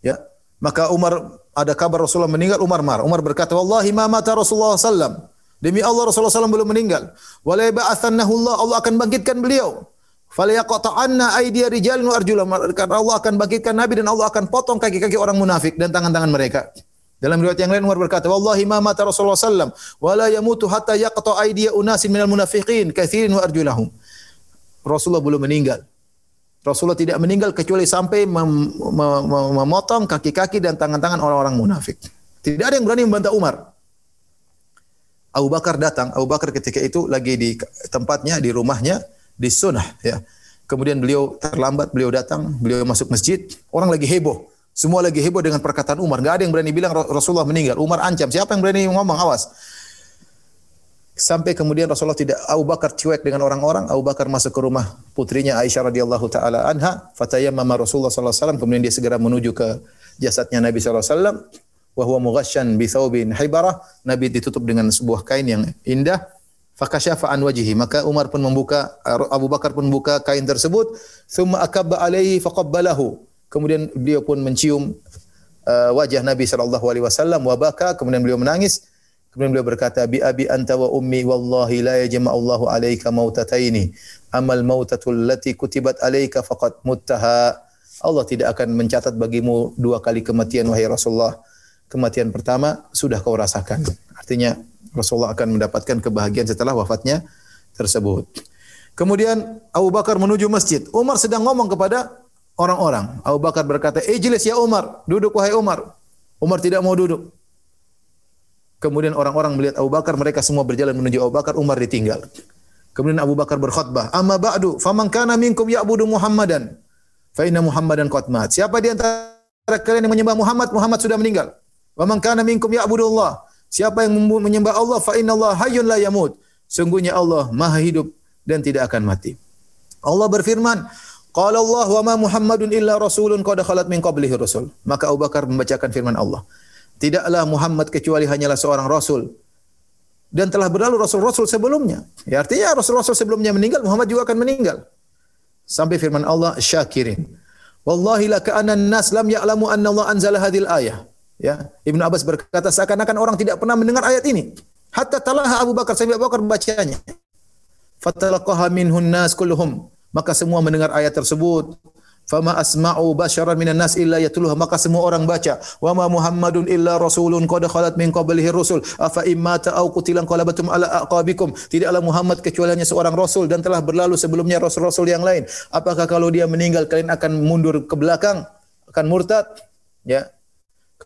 ya. Maka Umar ada kabar Rasulullah meninggal, Umar marah. Umar berkata, "Wallahi ma mata Rasulullah sallam." Demi Allah Rasulullah SAW belum meninggal. Wala ba'athannahu Allah, Allah akan bangkitkan beliau. Falayaqta'anna aydiya rijalin wa arjulam. Allah akan bangkitkan Nabi dan Allah akan potong kaki-kaki orang munafik dan tangan-tangan mereka. Dalam riwayat yang lain Umar berkata, "Wallahi ma mata Rasulullah sallam wala yamutu hatta yaqta aydiya unasin minal munafiqin katsirin wa arjulahum." Rasulullah belum meninggal. Rasulullah tidak meninggal kecuali sampai mem mem memotong kaki-kaki dan tangan-tangan orang-orang munafik. Tidak ada yang berani membantah Umar. Abu Bakar datang, Abu Bakar ketika itu lagi di tempatnya, di rumahnya, di sunnah. Ya. Kemudian beliau terlambat, beliau datang, beliau masuk masjid, orang lagi heboh. Semua lagi heboh dengan perkataan Umar. Gak ada yang berani bilang Rasulullah meninggal. Umar ancam. Siapa yang berani ngomong? Awas. Sampai kemudian Rasulullah tidak Abu Bakar cuek dengan orang-orang, Abu Bakar masuk ke rumah putrinya Aisyah radhiyallahu taala anha, fatayammama Rasulullah sallallahu alaihi wasallam, kemudian dia segera menuju ke jasadnya Nabi sallallahu alaihi wasallam wa huwa mughashshan bi thawbin hibarah, Nabi ditutup dengan sebuah kain yang indah. Fakasyafa an wajhi, maka Umar pun membuka Abu Bakar pun membuka kain tersebut, thumma akabba alaihi faqabbalahu. Kemudian beliau pun mencium uh, wajah Nabi sallallahu alaihi wasallam wa baka, kemudian beliau menangis. Kemudian beliau berkata, "Bi abi anta wa ummi wallahi la yajma'u Allahu alayka mautataini. Amal mautatul lati kutibat alayka faqad muttaha." Allah tidak akan mencatat bagimu dua kali kematian wahai Rasulullah. Kematian pertama sudah kau rasakan. Artinya Rasulullah akan mendapatkan kebahagiaan setelah wafatnya tersebut. Kemudian Abu Bakar menuju masjid. Umar sedang ngomong kepada orang-orang. Abu Bakar berkata, "Ijlis ya Umar, duduk wahai Umar." Umar tidak mau duduk. Kemudian orang-orang melihat Abu Bakar, mereka semua berjalan menuju Abu Bakar, Umar ditinggal. Kemudian Abu Bakar berkhutbah, "Amma ba'du, faman kana minkum ya'budu Muhammadan, fa inna Muhammadan qad mat." Siapa di antara kalian yang menyembah Muhammad, Muhammad sudah meninggal. Wa man kana minkum ya'budu Allah. Siapa yang menyembah Allah, fa inna Allah hayyun la yamut. Sungguhnya Allah Maha hidup dan tidak akan mati. Allah berfirman, Qala Allah wa ma Muhammadun illa rasulun qad khalat min qablihi rasul. Maka Abu Bakar membacakan firman Allah. Tidaklah Muhammad kecuali hanyalah seorang rasul dan telah berlalu rasul-rasul sebelumnya. Ya artinya rasul-rasul sebelumnya meninggal, Muhammad juga akan meninggal. Sampai firman Allah syakirin. Wallahi la ka'anna nas lam ya'lamu anna Allah anzala hadhil ayah. Ya, Ibnu Abbas berkata seakan-akan orang tidak pernah mendengar ayat ini. Hatta talaha Abu Bakar sampai Abu Bakar membacanya. Fatalaqaha minhun nas kulluhum Maka semua mendengar ayat tersebut. Fama asma'u basyaran minan nas illa yatluha maka semua orang baca wa ma Muhammadun illa rasulun qad khalat min qablihi rusul. Afa immata au qutilan qalabatum ala aqabikum. Tidaklah Muhammad kecuali hanya seorang rasul dan telah berlalu sebelumnya rasul-rasul yang lain. Apakah kalau dia meninggal kalian akan mundur ke belakang? Akan murtad? Ya.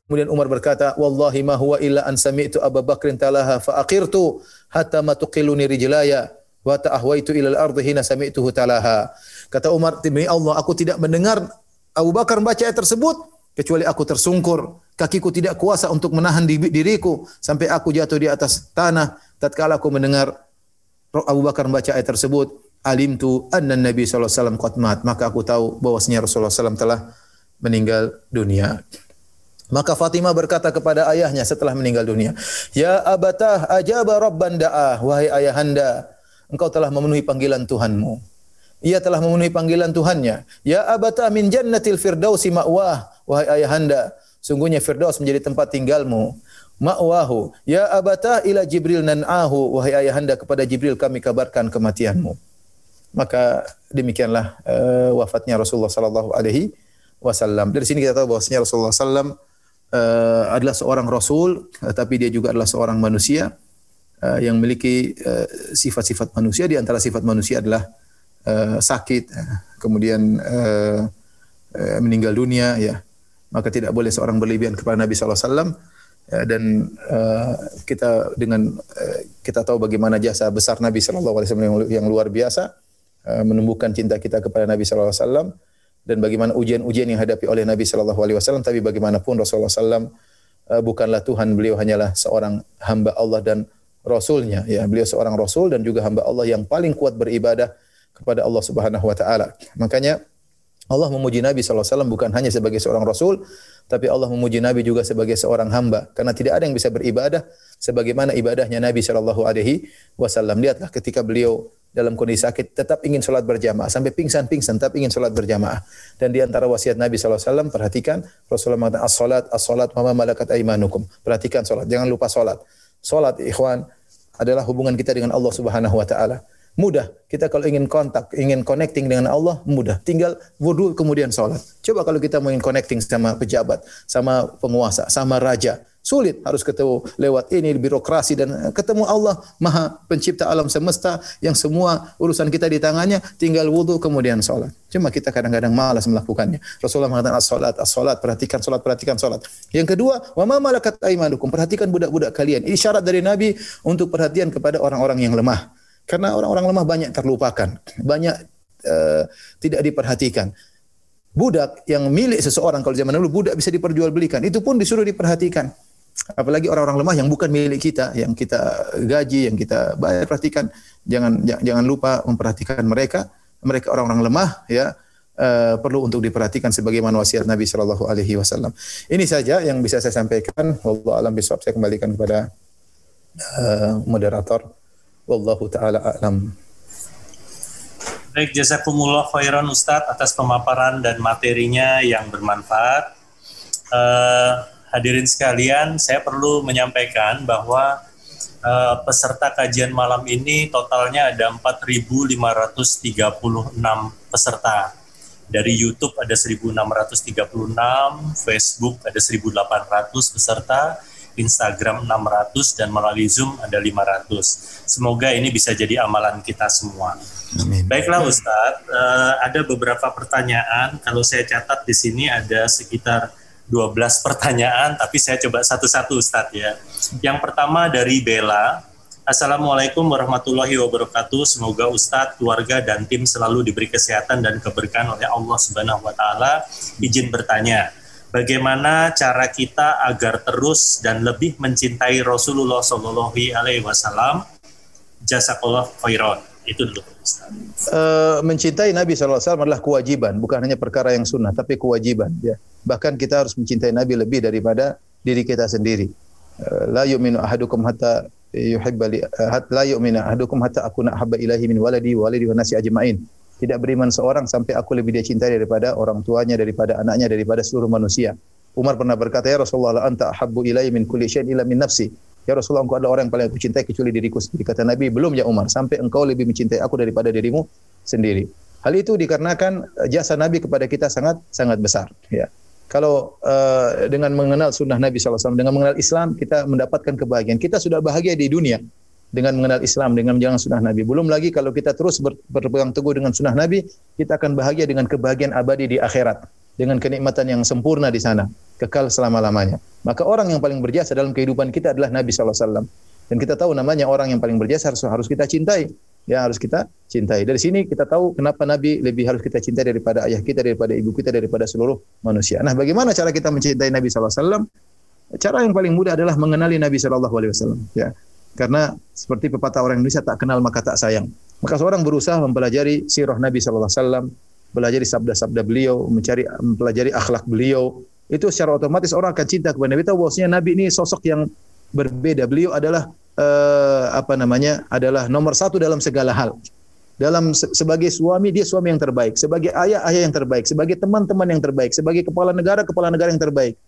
Kemudian Umar berkata, "Wallahi ma huwa illa an sami'tu Abu Bakrin talaha fa aqirtu hatta ma rijlaya wa ta'ahwaitu ila al-ardi hina sami'tuhu talaha." Kata Umar, demi Allah, aku tidak mendengar Abu Bakar membaca ayat tersebut kecuali aku tersungkur. Kakiku tidak kuasa untuk menahan diriku sampai aku jatuh di atas tanah tatkala aku mendengar Abu Bakar membaca ayat tersebut. Alim tu anna Nabi sallallahu alaihi wasallam. Maka aku tahu bahwasanya Rasulullah SAW telah meninggal dunia. Maka Fatimah berkata kepada ayahnya setelah meninggal dunia, "Ya abatah ajaba rabban da'ah, wahai ayahanda, engkau telah memenuhi panggilan Tuhanmu." Ia telah memenuhi panggilan Tuhannya. Ya abata min jannatil firdausi ma'wah. Wahai ayahanda, sungguhnya firdaus menjadi tempat tinggalmu. Ma'wahu. Ya abata ila Jibril nan'ahu. Wahai ayahanda, kepada Jibril kami kabarkan kematianmu. Maka demikianlah uh, wafatnya Rasulullah sallallahu alaihi wasallam. Dari sini kita tahu bahwasanya Rasulullah sallam uh, adalah seorang rasul, uh, tapi dia juga adalah seorang manusia uh, yang memiliki sifat-sifat uh, manusia. Di antara sifat manusia adalah uh, sakit, eh, kemudian uh, meninggal dunia, ya maka tidak boleh seorang berlebihan kepada Nabi Sallallahu Alaihi Wasallam. Dan uh, kita dengan uh, kita tahu bagaimana jasa besar Nabi Sallallahu Alaihi Wasallam yang, luar biasa uh, menumbuhkan cinta kita kepada Nabi Sallallahu Alaihi Wasallam dan bagaimana ujian-ujian yang hadapi oleh Nabi Sallallahu Alaihi Wasallam. Tapi bagaimanapun Rasulullah Sallam uh, bukanlah Tuhan beliau hanyalah seorang hamba Allah dan Rasulnya. Ya beliau seorang Rasul dan juga hamba Allah yang paling kuat beribadah kepada Allah Subhanahu wa taala. Makanya Allah memuji Nabi SAW bukan hanya sebagai seorang Rasul, tapi Allah memuji Nabi juga sebagai seorang hamba. Karena tidak ada yang bisa beribadah sebagaimana ibadahnya Nabi Shallallahu Alaihi Wasallam. Lihatlah ketika beliau dalam kondisi sakit tetap ingin sholat berjamaah sampai pingsan-pingsan tetap ingin sholat berjamaah. Dan di antara wasiat Nabi SAW perhatikan Rasulullah mengatakan as-salat as-salat wa malakat aimanukum. Perhatikan sholat, jangan lupa sholat. Sholat ikhwan adalah hubungan kita dengan Allah Subhanahu Wa Taala. Mudah. Kita kalau ingin kontak, ingin connecting dengan Allah, mudah. Tinggal wudhu kemudian sholat. Coba kalau kita mau ingin connecting sama pejabat, sama penguasa, sama raja. Sulit harus ketemu lewat ini birokrasi dan ketemu Allah Maha Pencipta alam semesta yang semua urusan kita di tangannya, tinggal wudhu kemudian sholat. Cuma kita kadang-kadang malas melakukannya. Rasulullah mengatakan as-salat, as-salat, perhatikan salat, perhatikan salat. Yang kedua, wa ma malakat aimanukum, perhatikan budak-budak kalian. Ini syarat dari Nabi untuk perhatian kepada orang-orang yang lemah. Karena orang-orang lemah banyak terlupakan, banyak uh, tidak diperhatikan. Budak yang milik seseorang kalau zaman dulu budak bisa diperjualbelikan, itu pun disuruh diperhatikan. Apalagi orang-orang lemah yang bukan milik kita, yang kita gaji, yang kita bayar perhatikan. Jangan jangan lupa memperhatikan mereka. Mereka orang-orang lemah ya uh, perlu untuk diperhatikan sebagaimana wasiat Nabi Shallallahu Alaihi Wasallam. Ini saja yang bisa saya sampaikan. Wallahu alam bisawab. Saya kembalikan kepada uh, moderator. Wallahu taala a'lam. Baik, jazakumullah khairan Ustadz atas pemaparan dan materinya yang bermanfaat. Uh, hadirin sekalian, saya perlu menyampaikan bahwa uh, peserta kajian malam ini totalnya ada 4.536 peserta. Dari YouTube ada 1.636, Facebook ada 1.800 peserta, Instagram 600 dan melalui Zoom ada 500. Semoga ini bisa jadi amalan kita semua. Amin. Baiklah Ustadz, uh, ada beberapa pertanyaan. Kalau saya catat di sini ada sekitar 12 pertanyaan, tapi saya coba satu-satu Ustadz ya. Yang pertama dari Bella. Assalamualaikum warahmatullahi wabarakatuh. Semoga Ustadz, keluarga, dan tim selalu diberi kesehatan dan keberkahan oleh Allah Subhanahu wa Ta'ala. Izin bertanya, bagaimana cara kita agar terus dan lebih mencintai Rasulullah Shallallahu Alaihi Wasallam. Jazakallah khairan. Itu dulu. Uh, mencintai Nabi SAW adalah kewajiban, bukan hanya perkara yang sunnah, tapi kewajiban. Ya. Bahkan kita harus mencintai Nabi lebih daripada diri kita sendiri. Uh, la yu'minu ahadukum hatta yuhibba li, uh, la yu'minu ahadukum hatta akuna habba ilahi min waladi walidi wa nasi ajma'in tidak beriman seorang sampai aku lebih dia cintai daripada orang tuanya, daripada anaknya, daripada seluruh manusia. Umar pernah berkata, "Ya Rasulullah, anta habbu ilai min kulli syai'in illa min nafsi." Ya Rasulullah, engkau adalah orang yang paling aku cintai kecuali diriku sendiri. Kata Nabi, belum ya Umar, sampai engkau lebih mencintai aku daripada dirimu sendiri. Hal itu dikarenakan eh, jasa Nabi kepada kita sangat sangat besar. Ya. Kalau uh, dengan mengenal sunnah Nabi SAW, dengan mengenal Islam, kita mendapatkan kebahagiaan. Kita sudah bahagia di dunia dengan mengenal Islam, dengan menjalankan sunnah Nabi. Belum lagi kalau kita terus ber, berpegang teguh dengan sunnah Nabi, kita akan bahagia dengan kebahagiaan abadi di akhirat. Dengan kenikmatan yang sempurna di sana. Kekal selama-lamanya. Maka orang yang paling berjasa dalam kehidupan kita adalah Nabi SAW. Dan kita tahu namanya orang yang paling berjasa harus, harus kita cintai yang harus kita cintai. Dari sini kita tahu kenapa Nabi lebih harus kita cintai daripada ayah kita, daripada ibu kita, daripada seluruh manusia. Nah, bagaimana cara kita mencintai Nabi SAW? Cara yang paling mudah adalah mengenali Nabi SAW. Ya, karena seperti pepatah orang Indonesia tak kenal maka tak sayang. Maka seorang berusaha mempelajari sirah Nabi SAW, belajar sabda-sabda beliau, mencari mempelajari akhlak beliau. Itu secara otomatis orang akan cinta kepada Nabi. Tahu bahwasanya Nabi ini sosok yang berbeda. Beliau adalah uh, apa namanya adalah nomor satu dalam segala hal. Dalam se sebagai suami dia suami yang terbaik, sebagai ayah ayah yang terbaik, sebagai teman-teman yang terbaik, sebagai kepala negara kepala negara yang terbaik,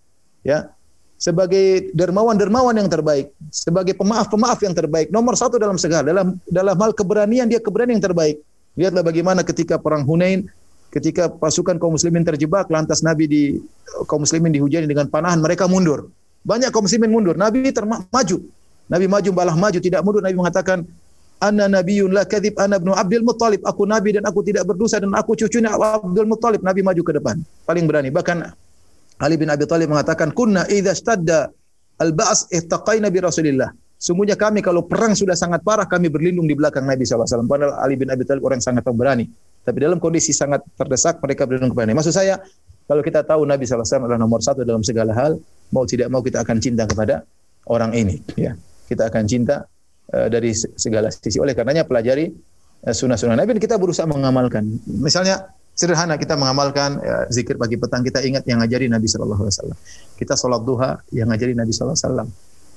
ya, sebagai dermawan dermawan yang terbaik, sebagai pemaaf pemaaf yang terbaik, nomor satu dalam segala dalam dalam hal keberanian dia keberanian yang terbaik. Lihatlah bagaimana ketika perang Hunain, ketika pasukan kaum muslimin terjebak, lantas Nabi di kaum muslimin dihujani dengan panahan, mereka mundur. Banyak kaum muslimin mundur, Nabi termaju. Nabi maju balah maju tidak mundur. Nabi mengatakan, Anna nabiyun la kadhib ana ibnu Abdul Muttalib. Aku nabi dan aku tidak berdosa dan aku cucunya Abdul Muttalib. Nabi maju ke depan. Paling berani. Bahkan Ali bin Abi Thalib mengatakan, "Kunna idza stadda al-ba's ittaqaina bi Rasulillah." Sungguhnya kami kalau perang sudah sangat parah kami berlindung di belakang Nabi SAW. Padahal Ali bin Abi Thalib orang yang sangat pemberani. Tapi dalam kondisi sangat terdesak mereka berlindung kepada Nabi. Maksud saya kalau kita tahu Nabi SAW adalah nomor satu dalam segala hal, mau tidak mau kita akan cinta kepada orang ini. Ya kita akan cinta uh, dari segala sisi. Oleh karenanya pelajari uh, sunnah-sunnah Nabi dan kita berusaha mengamalkan. Misalnya sederhana kita mengamalkan ya, zikir pagi petang kita ingat yang ngajari Nabi Shallallahu Alaihi Wasallam. Kita sholat duha yang ngajari Nabi Shallallahu Alaihi Wasallam.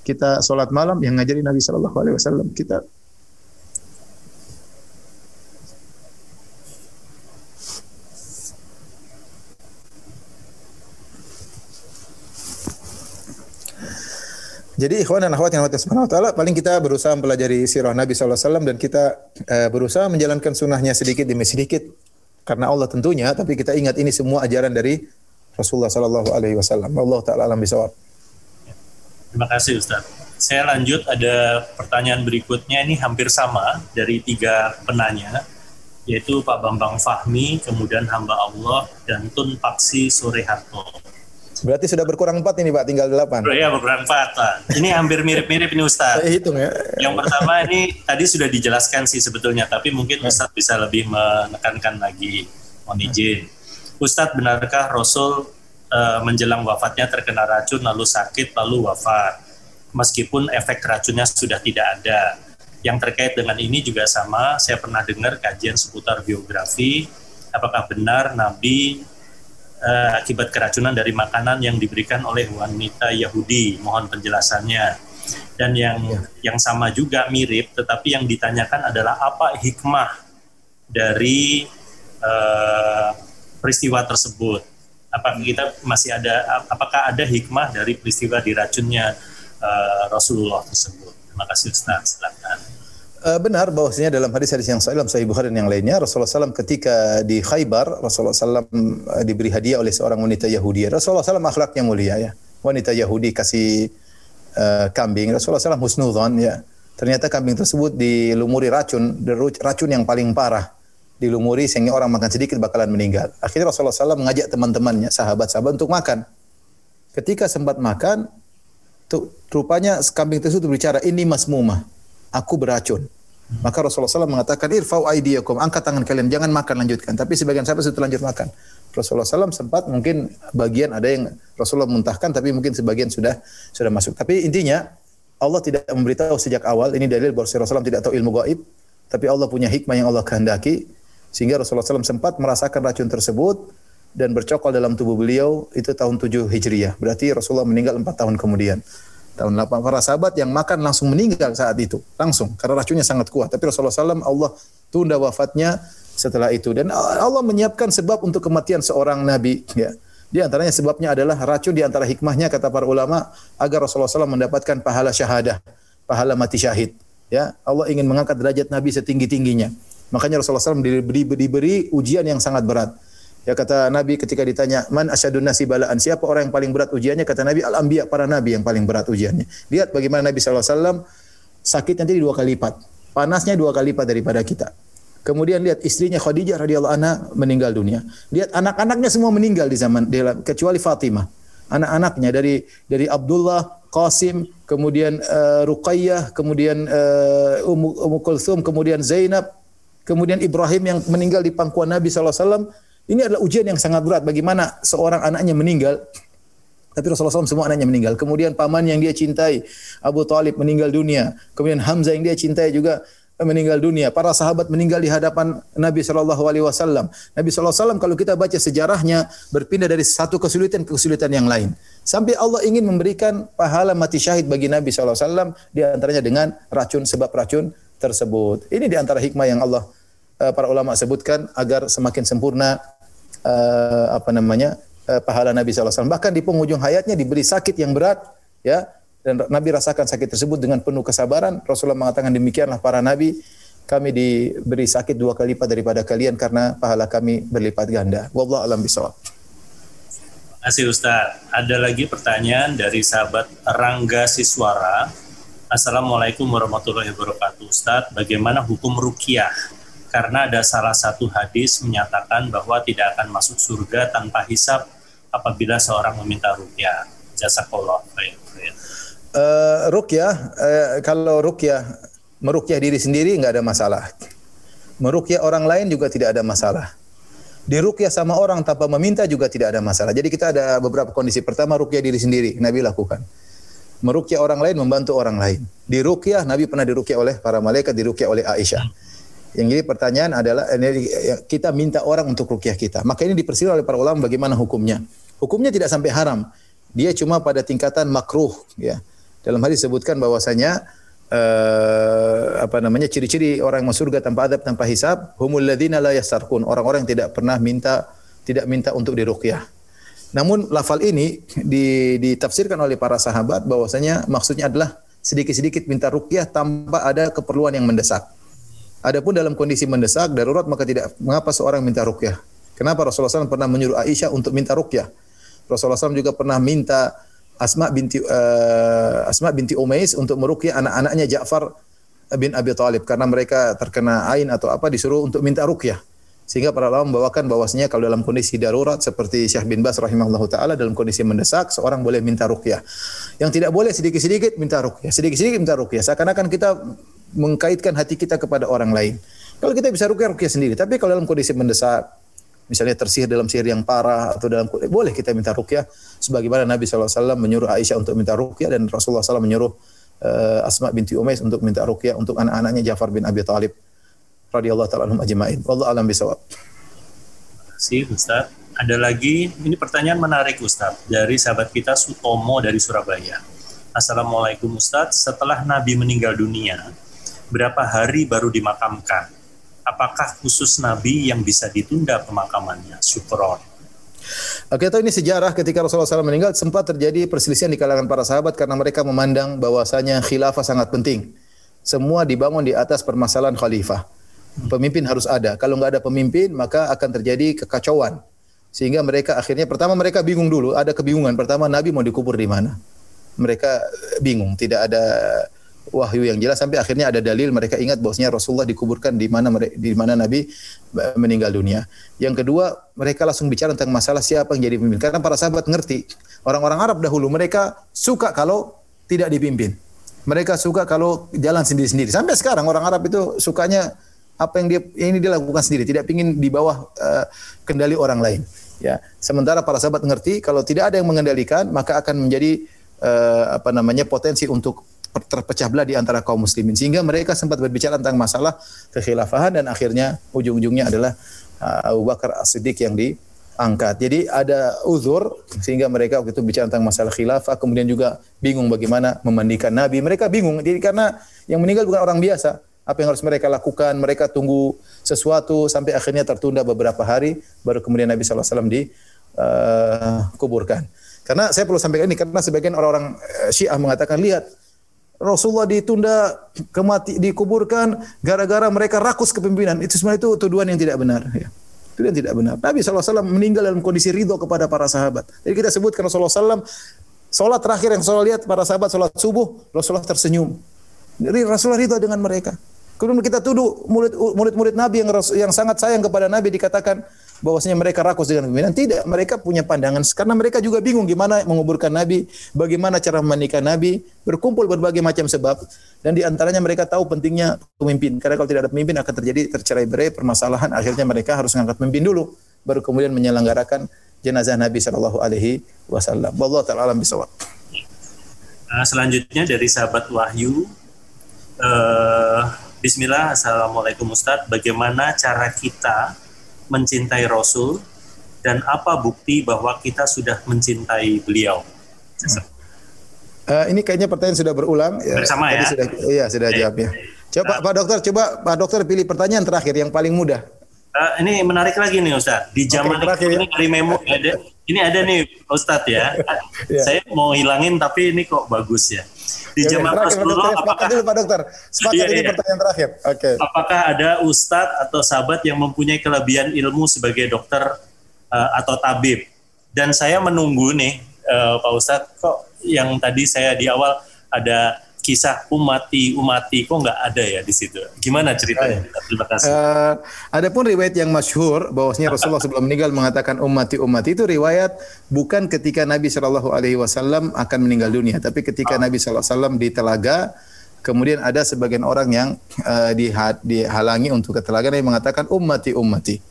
Kita sholat malam yang ngajari Nabi Shallallahu Alaihi Wasallam. Kita Jadi ikhwan dan akhwat yang Allah Subhanahu wa taala paling kita berusaha mempelajari sirah Nabi SAW dan kita uh, berusaha menjalankan sunnahnya sedikit demi sedikit karena Allah tentunya tapi kita ingat ini semua ajaran dari Rasulullah sallallahu alaihi wasallam. Allah taala alam bisawab. Terima kasih Ustaz. Saya lanjut ada pertanyaan berikutnya ini hampir sama dari tiga penanya yaitu Pak Bambang Fahmi, kemudian hamba Allah dan Tun Paksi Soreharto. Berarti sudah berkurang empat ini Pak, tinggal delapan. Iya, berkurang empat Pak. Ini hampir mirip-mirip ini Ustaz. Saya hitung ya. Yang pertama ini tadi sudah dijelaskan sih sebetulnya, tapi mungkin Ustaz bisa lebih menekankan lagi. Mohon izin. Ustadz, benarkah Rasul uh, menjelang wafatnya terkena racun, lalu sakit, lalu wafat? Meskipun efek racunnya sudah tidak ada. Yang terkait dengan ini juga sama, saya pernah dengar kajian seputar biografi, apakah benar Nabi uh, akibat keracunan dari makanan yang diberikan oleh wanita Yahudi. Mohon penjelasannya. Dan yang ya. yang sama juga mirip, tetapi yang ditanyakan adalah apa hikmah dari uh, peristiwa tersebut. Apakah kita masih ada, apakah ada hikmah dari peristiwa diracunnya uh, Rasulullah tersebut? Terima kasih Ustaz. Silakan. Uh, benar bahwasanya dalam hadis-hadis yang sahih dalam Sahih Bukhari dan yang lainnya Rasulullah SAW ketika di Khaybar Rasulullah SAW uh, diberi hadiah oleh seorang wanita Yahudi. Rasulullah SAW akhlaknya mulia ya. Wanita Yahudi kasih uh, kambing. Rasulullah SAW husnudzon ya. Ternyata kambing tersebut dilumuri racun, racun yang paling parah. Dilumuri sehingga orang makan sedikit bakalan meninggal. Akhirnya Rasulullah SAW mengajak teman-temannya, sahabat-sahabat untuk makan. Ketika sempat makan, tuh, rupanya kambing tersebut berbicara, ini masmumah aku beracun. Maka Rasulullah SAW mengatakan, irfau aidiyakum, angkat tangan kalian, jangan makan, lanjutkan. Tapi sebagian sahabat sudah lanjut makan. Rasulullah SAW sempat mungkin bagian ada yang Rasulullah muntahkan, tapi mungkin sebagian sudah sudah masuk. Tapi intinya Allah tidak memberitahu sejak awal. Ini dalil bahwa Rasulullah SAW tidak tahu ilmu gaib, tapi Allah punya hikmah yang Allah kehendaki, sehingga Rasulullah SAW sempat merasakan racun tersebut dan bercokol dalam tubuh beliau itu tahun 7 Hijriah. Berarti Rasulullah meninggal 4 tahun kemudian tahun 8 para sahabat yang makan langsung meninggal saat itu langsung karena racunnya sangat kuat. Tapi Rasulullah SAW Allah tunda wafatnya setelah itu. Dan Allah menyiapkan sebab untuk kematian seorang nabi ya. Di antaranya sebabnya adalah racun di antara hikmahnya kata para ulama agar Rasulullah SAW mendapatkan pahala syahadah pahala mati syahid ya. Allah ingin mengangkat derajat nabi setinggi-tingginya. Makanya Rasulullah SAW diberi, diberi ujian yang sangat berat. Ya kata Nabi ketika ditanya, "Man asyadun nasi balaan?" Siapa orang yang paling berat ujiannya? Kata Nabi, "Al-anbiya, para nabi yang paling berat ujiannya." Lihat bagaimana Nabi SAW sakitnya jadi dua kali lipat. Panasnya dua kali lipat daripada kita. Kemudian lihat istrinya Khadijah radhiyallahu anha meninggal dunia. Lihat anak-anaknya semua meninggal di zaman kecuali Fatimah. Anak-anaknya dari dari Abdullah, Qasim, kemudian uh, Ruqayyah, kemudian uh, Ummu Kulthum, kemudian Zainab, kemudian Ibrahim yang meninggal di pangkuan Nabi SAW. Ini adalah ujian yang sangat berat. Bagaimana seorang anaknya meninggal, tapi Rasulullah SAW semua anaknya meninggal. Kemudian paman yang dia cintai, Abu Talib meninggal dunia. Kemudian Hamzah yang dia cintai juga meninggal dunia. Para sahabat meninggal di hadapan Nabi Shallallahu Alaihi Wasallam. Nabi Shallallahu Alaihi Wasallam kalau kita baca sejarahnya berpindah dari satu kesulitan ke kesulitan yang lain. Sampai Allah ingin memberikan pahala mati syahid bagi Nabi Shallallahu Alaihi Wasallam di antaranya dengan racun sebab racun tersebut. Ini di antara hikmah yang Allah eh, para ulama sebutkan agar semakin sempurna uh, apa namanya uh, pahala Nabi SAW. Bahkan di penghujung hayatnya diberi sakit yang berat, ya, dan Nabi rasakan sakit tersebut dengan penuh kesabaran. Rasulullah mengatakan demikianlah para Nabi, kami diberi sakit dua kali lipat daripada kalian karena pahala kami berlipat ganda. Wallahu alam bisawab. Ustaz. Ada lagi pertanyaan dari sahabat Rangga Siswara. Assalamualaikum warahmatullahi wabarakatuh. Ustaz, bagaimana hukum rukiah? Karena ada salah satu hadis menyatakan bahwa tidak akan masuk surga tanpa hisap apabila seorang meminta rukyah. Jazakallah khair. Uh, rukyah, uh, kalau rukyah merukyah diri sendiri nggak ada masalah. Merukyah orang lain juga tidak ada masalah. Dirukyah sama orang tanpa meminta juga tidak ada masalah. Jadi kita ada beberapa kondisi. Pertama rukyah diri sendiri, Nabi lakukan. Merukyah orang lain membantu orang lain. Dirukyah Nabi pernah dirukyah oleh para malaikat, dirukyah oleh Aisyah. Yang jadi pertanyaan adalah kita minta orang untuk rukyah kita. Maka ini dipersilakan oleh para ulama bagaimana hukumnya. Hukumnya tidak sampai haram. Dia cuma pada tingkatan makruh ya. Dalam hadis disebutkan bahwasanya uh, apa namanya ciri-ciri orang masuk surga tanpa adab tanpa hisab humul ladzina la yasarkun orang-orang yang tidak pernah minta tidak minta untuk diruqyah. Namun lafal ini ditafsirkan oleh para sahabat bahwasanya maksudnya adalah sedikit-sedikit minta ruqyah tanpa ada keperluan yang mendesak. Adapun dalam kondisi mendesak darurat maka tidak mengapa seorang minta rukyah. Kenapa Rasulullah SAW pernah menyuruh Aisyah untuk minta rukyah? Rasulullah SAW juga pernah minta Asma binti uh, Asma binti Umais untuk merukyah anak-anaknya Ja'far bin Abi Thalib karena mereka terkena ain atau apa disuruh untuk minta rukyah. Sehingga para ulama membawakan bahwasanya kalau dalam kondisi darurat seperti Syekh bin Bas rahimahullahu taala dalam kondisi mendesak seorang boleh minta rukyah. Yang tidak boleh sedikit-sedikit minta rukyah, sedikit-sedikit minta rukyah. Seakan-akan kita mengkaitkan hati kita kepada orang lain. Kalau kita bisa rukyah rukyah sendiri, tapi kalau dalam kondisi mendesak, misalnya tersihir dalam sihir yang parah atau dalam boleh kita minta rukyah sebagaimana Nabi SAW menyuruh Aisyah untuk minta rukyah dan Rasulullah SAW menyuruh uh, Asma binti Umais untuk minta rukyah untuk anak-anaknya Ja'far bin Abi Thalib radhiyallahu taala anhum ajma'in. Wallahu alam bisawab. Si Ustaz. Ada lagi, ini pertanyaan menarik Ustaz dari sahabat kita Sutomo dari Surabaya. Assalamualaikum Ustaz, setelah Nabi meninggal dunia, berapa hari baru dimakamkan? Apakah khusus Nabi yang bisa ditunda pemakamannya? Syukron. Oke, tahu ini sejarah ketika Rasulullah SAW meninggal sempat terjadi perselisihan di kalangan para sahabat karena mereka memandang bahwasanya khilafah sangat penting. Semua dibangun di atas permasalahan khalifah. Pemimpin harus ada. Kalau nggak ada pemimpin, maka akan terjadi kekacauan. Sehingga mereka akhirnya pertama mereka bingung dulu, ada kebingungan. Pertama Nabi mau dikubur di mana? Mereka bingung, tidak ada wahyu yang jelas sampai akhirnya ada dalil mereka ingat bahwasanya Rasulullah dikuburkan di mana di mana Nabi meninggal dunia. Yang kedua, mereka langsung bicara tentang masalah siapa yang jadi pemimpin karena para sahabat ngerti. Orang-orang Arab dahulu mereka suka kalau tidak dipimpin. Mereka suka kalau jalan sendiri-sendiri. Sampai sekarang orang Arab itu sukanya apa yang dia ini dia lakukan sendiri, tidak ingin di bawah uh, kendali orang lain. Ya, sementara para sahabat ngerti kalau tidak ada yang mengendalikan maka akan menjadi uh, apa namanya potensi untuk terpecah belah di antara kaum muslimin sehingga mereka sempat berbicara tentang masalah kekhilafahan dan akhirnya ujung-ujungnya adalah uh, Abu Bakar As-Siddiq yang diangkat. Jadi ada uzur sehingga mereka waktu itu bicara tentang masalah khilafah kemudian juga bingung bagaimana memandikan nabi. Mereka bingung jadi karena yang meninggal bukan orang biasa. Apa yang harus mereka lakukan? Mereka tunggu sesuatu sampai akhirnya tertunda beberapa hari baru kemudian Nabi wasallam dikuburkan. Uh, karena saya perlu sampaikan ini karena sebagian orang-orang Syiah mengatakan lihat Rasulullah ditunda kemati dikuburkan gara-gara mereka rakus kepemimpinan. Itu sebenarnya itu tuduhan yang tidak benar. Ya. Itu yang tidak benar. Nabi SAW meninggal dalam kondisi ridho kepada para sahabat. Jadi kita sebutkan Rasulullah SAW, sholat terakhir yang Rasulullah lihat para sahabat sholat subuh, Rasulullah tersenyum. Jadi Rasulullah ridho dengan mereka. Kemudian kita tuduh murid-murid Nabi yang yang sangat sayang kepada Nabi dikatakan bahwasanya mereka rakus dengan pimpinan. Tidak, mereka punya pandangan karena mereka juga bingung gimana menguburkan Nabi, bagaimana cara menikah Nabi, berkumpul berbagai macam sebab dan di antaranya mereka tahu pentingnya pemimpin. Karena kalau tidak ada pemimpin akan terjadi tercerai-berai permasalahan. Akhirnya mereka harus mengangkat pemimpin dulu baru kemudian menyelenggarakan jenazah Nabi Shallallahu alaihi wasallam. Wallahu taala alam bisawab. Nah, selanjutnya dari sahabat Wahyu uh, Bismillah, Assalamualaikum Ustadz. Bagaimana cara kita mencintai Rasul dan apa bukti bahwa kita sudah mencintai beliau? Uh, ini kayaknya pertanyaan sudah berulang. Ya, Bersama ya. Sudah, iya sudah jawab ya. Coba uh, Pak Dokter, coba Pak Dokter pilih pertanyaan terakhir yang paling mudah. Uh, ini menarik lagi nih Ustaz. Di zaman okay, ini ya. dari memo ada ini ada nih Ustaz ya. yeah. Saya mau hilangin tapi ini kok bagus ya. Di ya, zaman Rasulullah apakah dulu Pak Dokter. Sepakat iya, ini iya. pertanyaan terakhir. Oke. Okay. Apakah ada ustadz atau sahabat yang mempunyai kelebihan ilmu sebagai dokter uh, atau tabib? Dan saya menunggu nih uh, Pak Ustadz kok yang tadi saya di awal ada kisah umati umati kok nggak ada ya di situ. Gimana ceritanya? Terima kasih. Uh, ada pun riwayat yang masyhur bahwasanya Rasulullah sebelum meninggal mengatakan umati umati itu riwayat bukan ketika Nabi Shallallahu Alaihi Wasallam akan meninggal dunia, tapi ketika oh. Nabi Shallallahu Alaihi Wasallam di telaga kemudian ada sebagian orang yang uh, dihalangi untuk ke telaga yang mengatakan umati umati.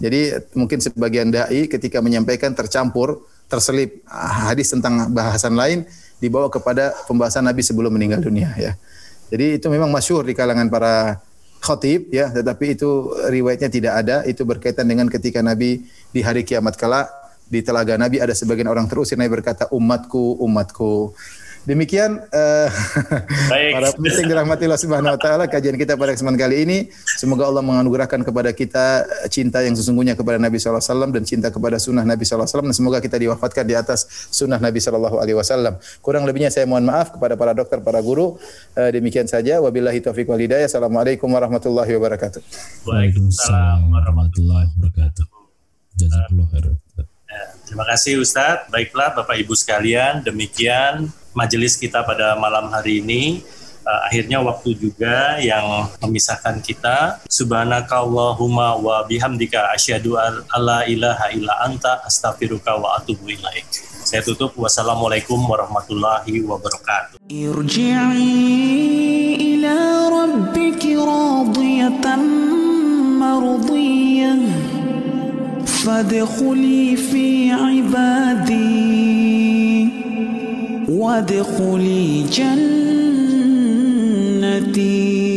Jadi mungkin sebagian dai ketika menyampaikan tercampur terselip hadis tentang bahasan lain dibawa kepada pembahasan Nabi sebelum meninggal dunia ya. Jadi itu memang masyhur di kalangan para khatib ya, tetapi itu riwayatnya tidak ada, itu berkaitan dengan ketika Nabi di hari kiamat kala di telaga Nabi ada sebagian orang terusir. Nabi berkata umatku umatku Demikian uh, para penting dirahmati Allah Subhanahu wa taala kajian kita pada kesempatan kali ini. Semoga Allah menganugerahkan kepada kita cinta yang sesungguhnya kepada Nabi sallallahu alaihi wasallam dan cinta kepada sunnah Nabi sallallahu alaihi wasallam dan semoga kita diwafatkan di atas sunnah Nabi sallallahu alaihi wasallam. Kurang lebihnya saya mohon maaf kepada para dokter, para guru. Uh, demikian saja. Wabillahi taufiq wal hidayah. Assalamualaikum warahmatullahi wabarakatuh. Waalaikumsalam warahmatullahi wabarakatuh. Jazakallahu khairan. Ya, terima kasih Ustadz. Baiklah Bapak Ibu sekalian, demikian majelis kita pada malam hari ini. Uh, akhirnya waktu juga yang memisahkan kita. Subhanakallahumma wa bihamdika asyhadu an la ilaha illa anta astaghfiruka wa atubu ilaik. Saya tutup. Wassalamualaikum warahmatullahi wabarakatuh. Irji'i ila rabbiki radiyatan mardiyah fadkhuli fi ibadi وادخلي جنتي.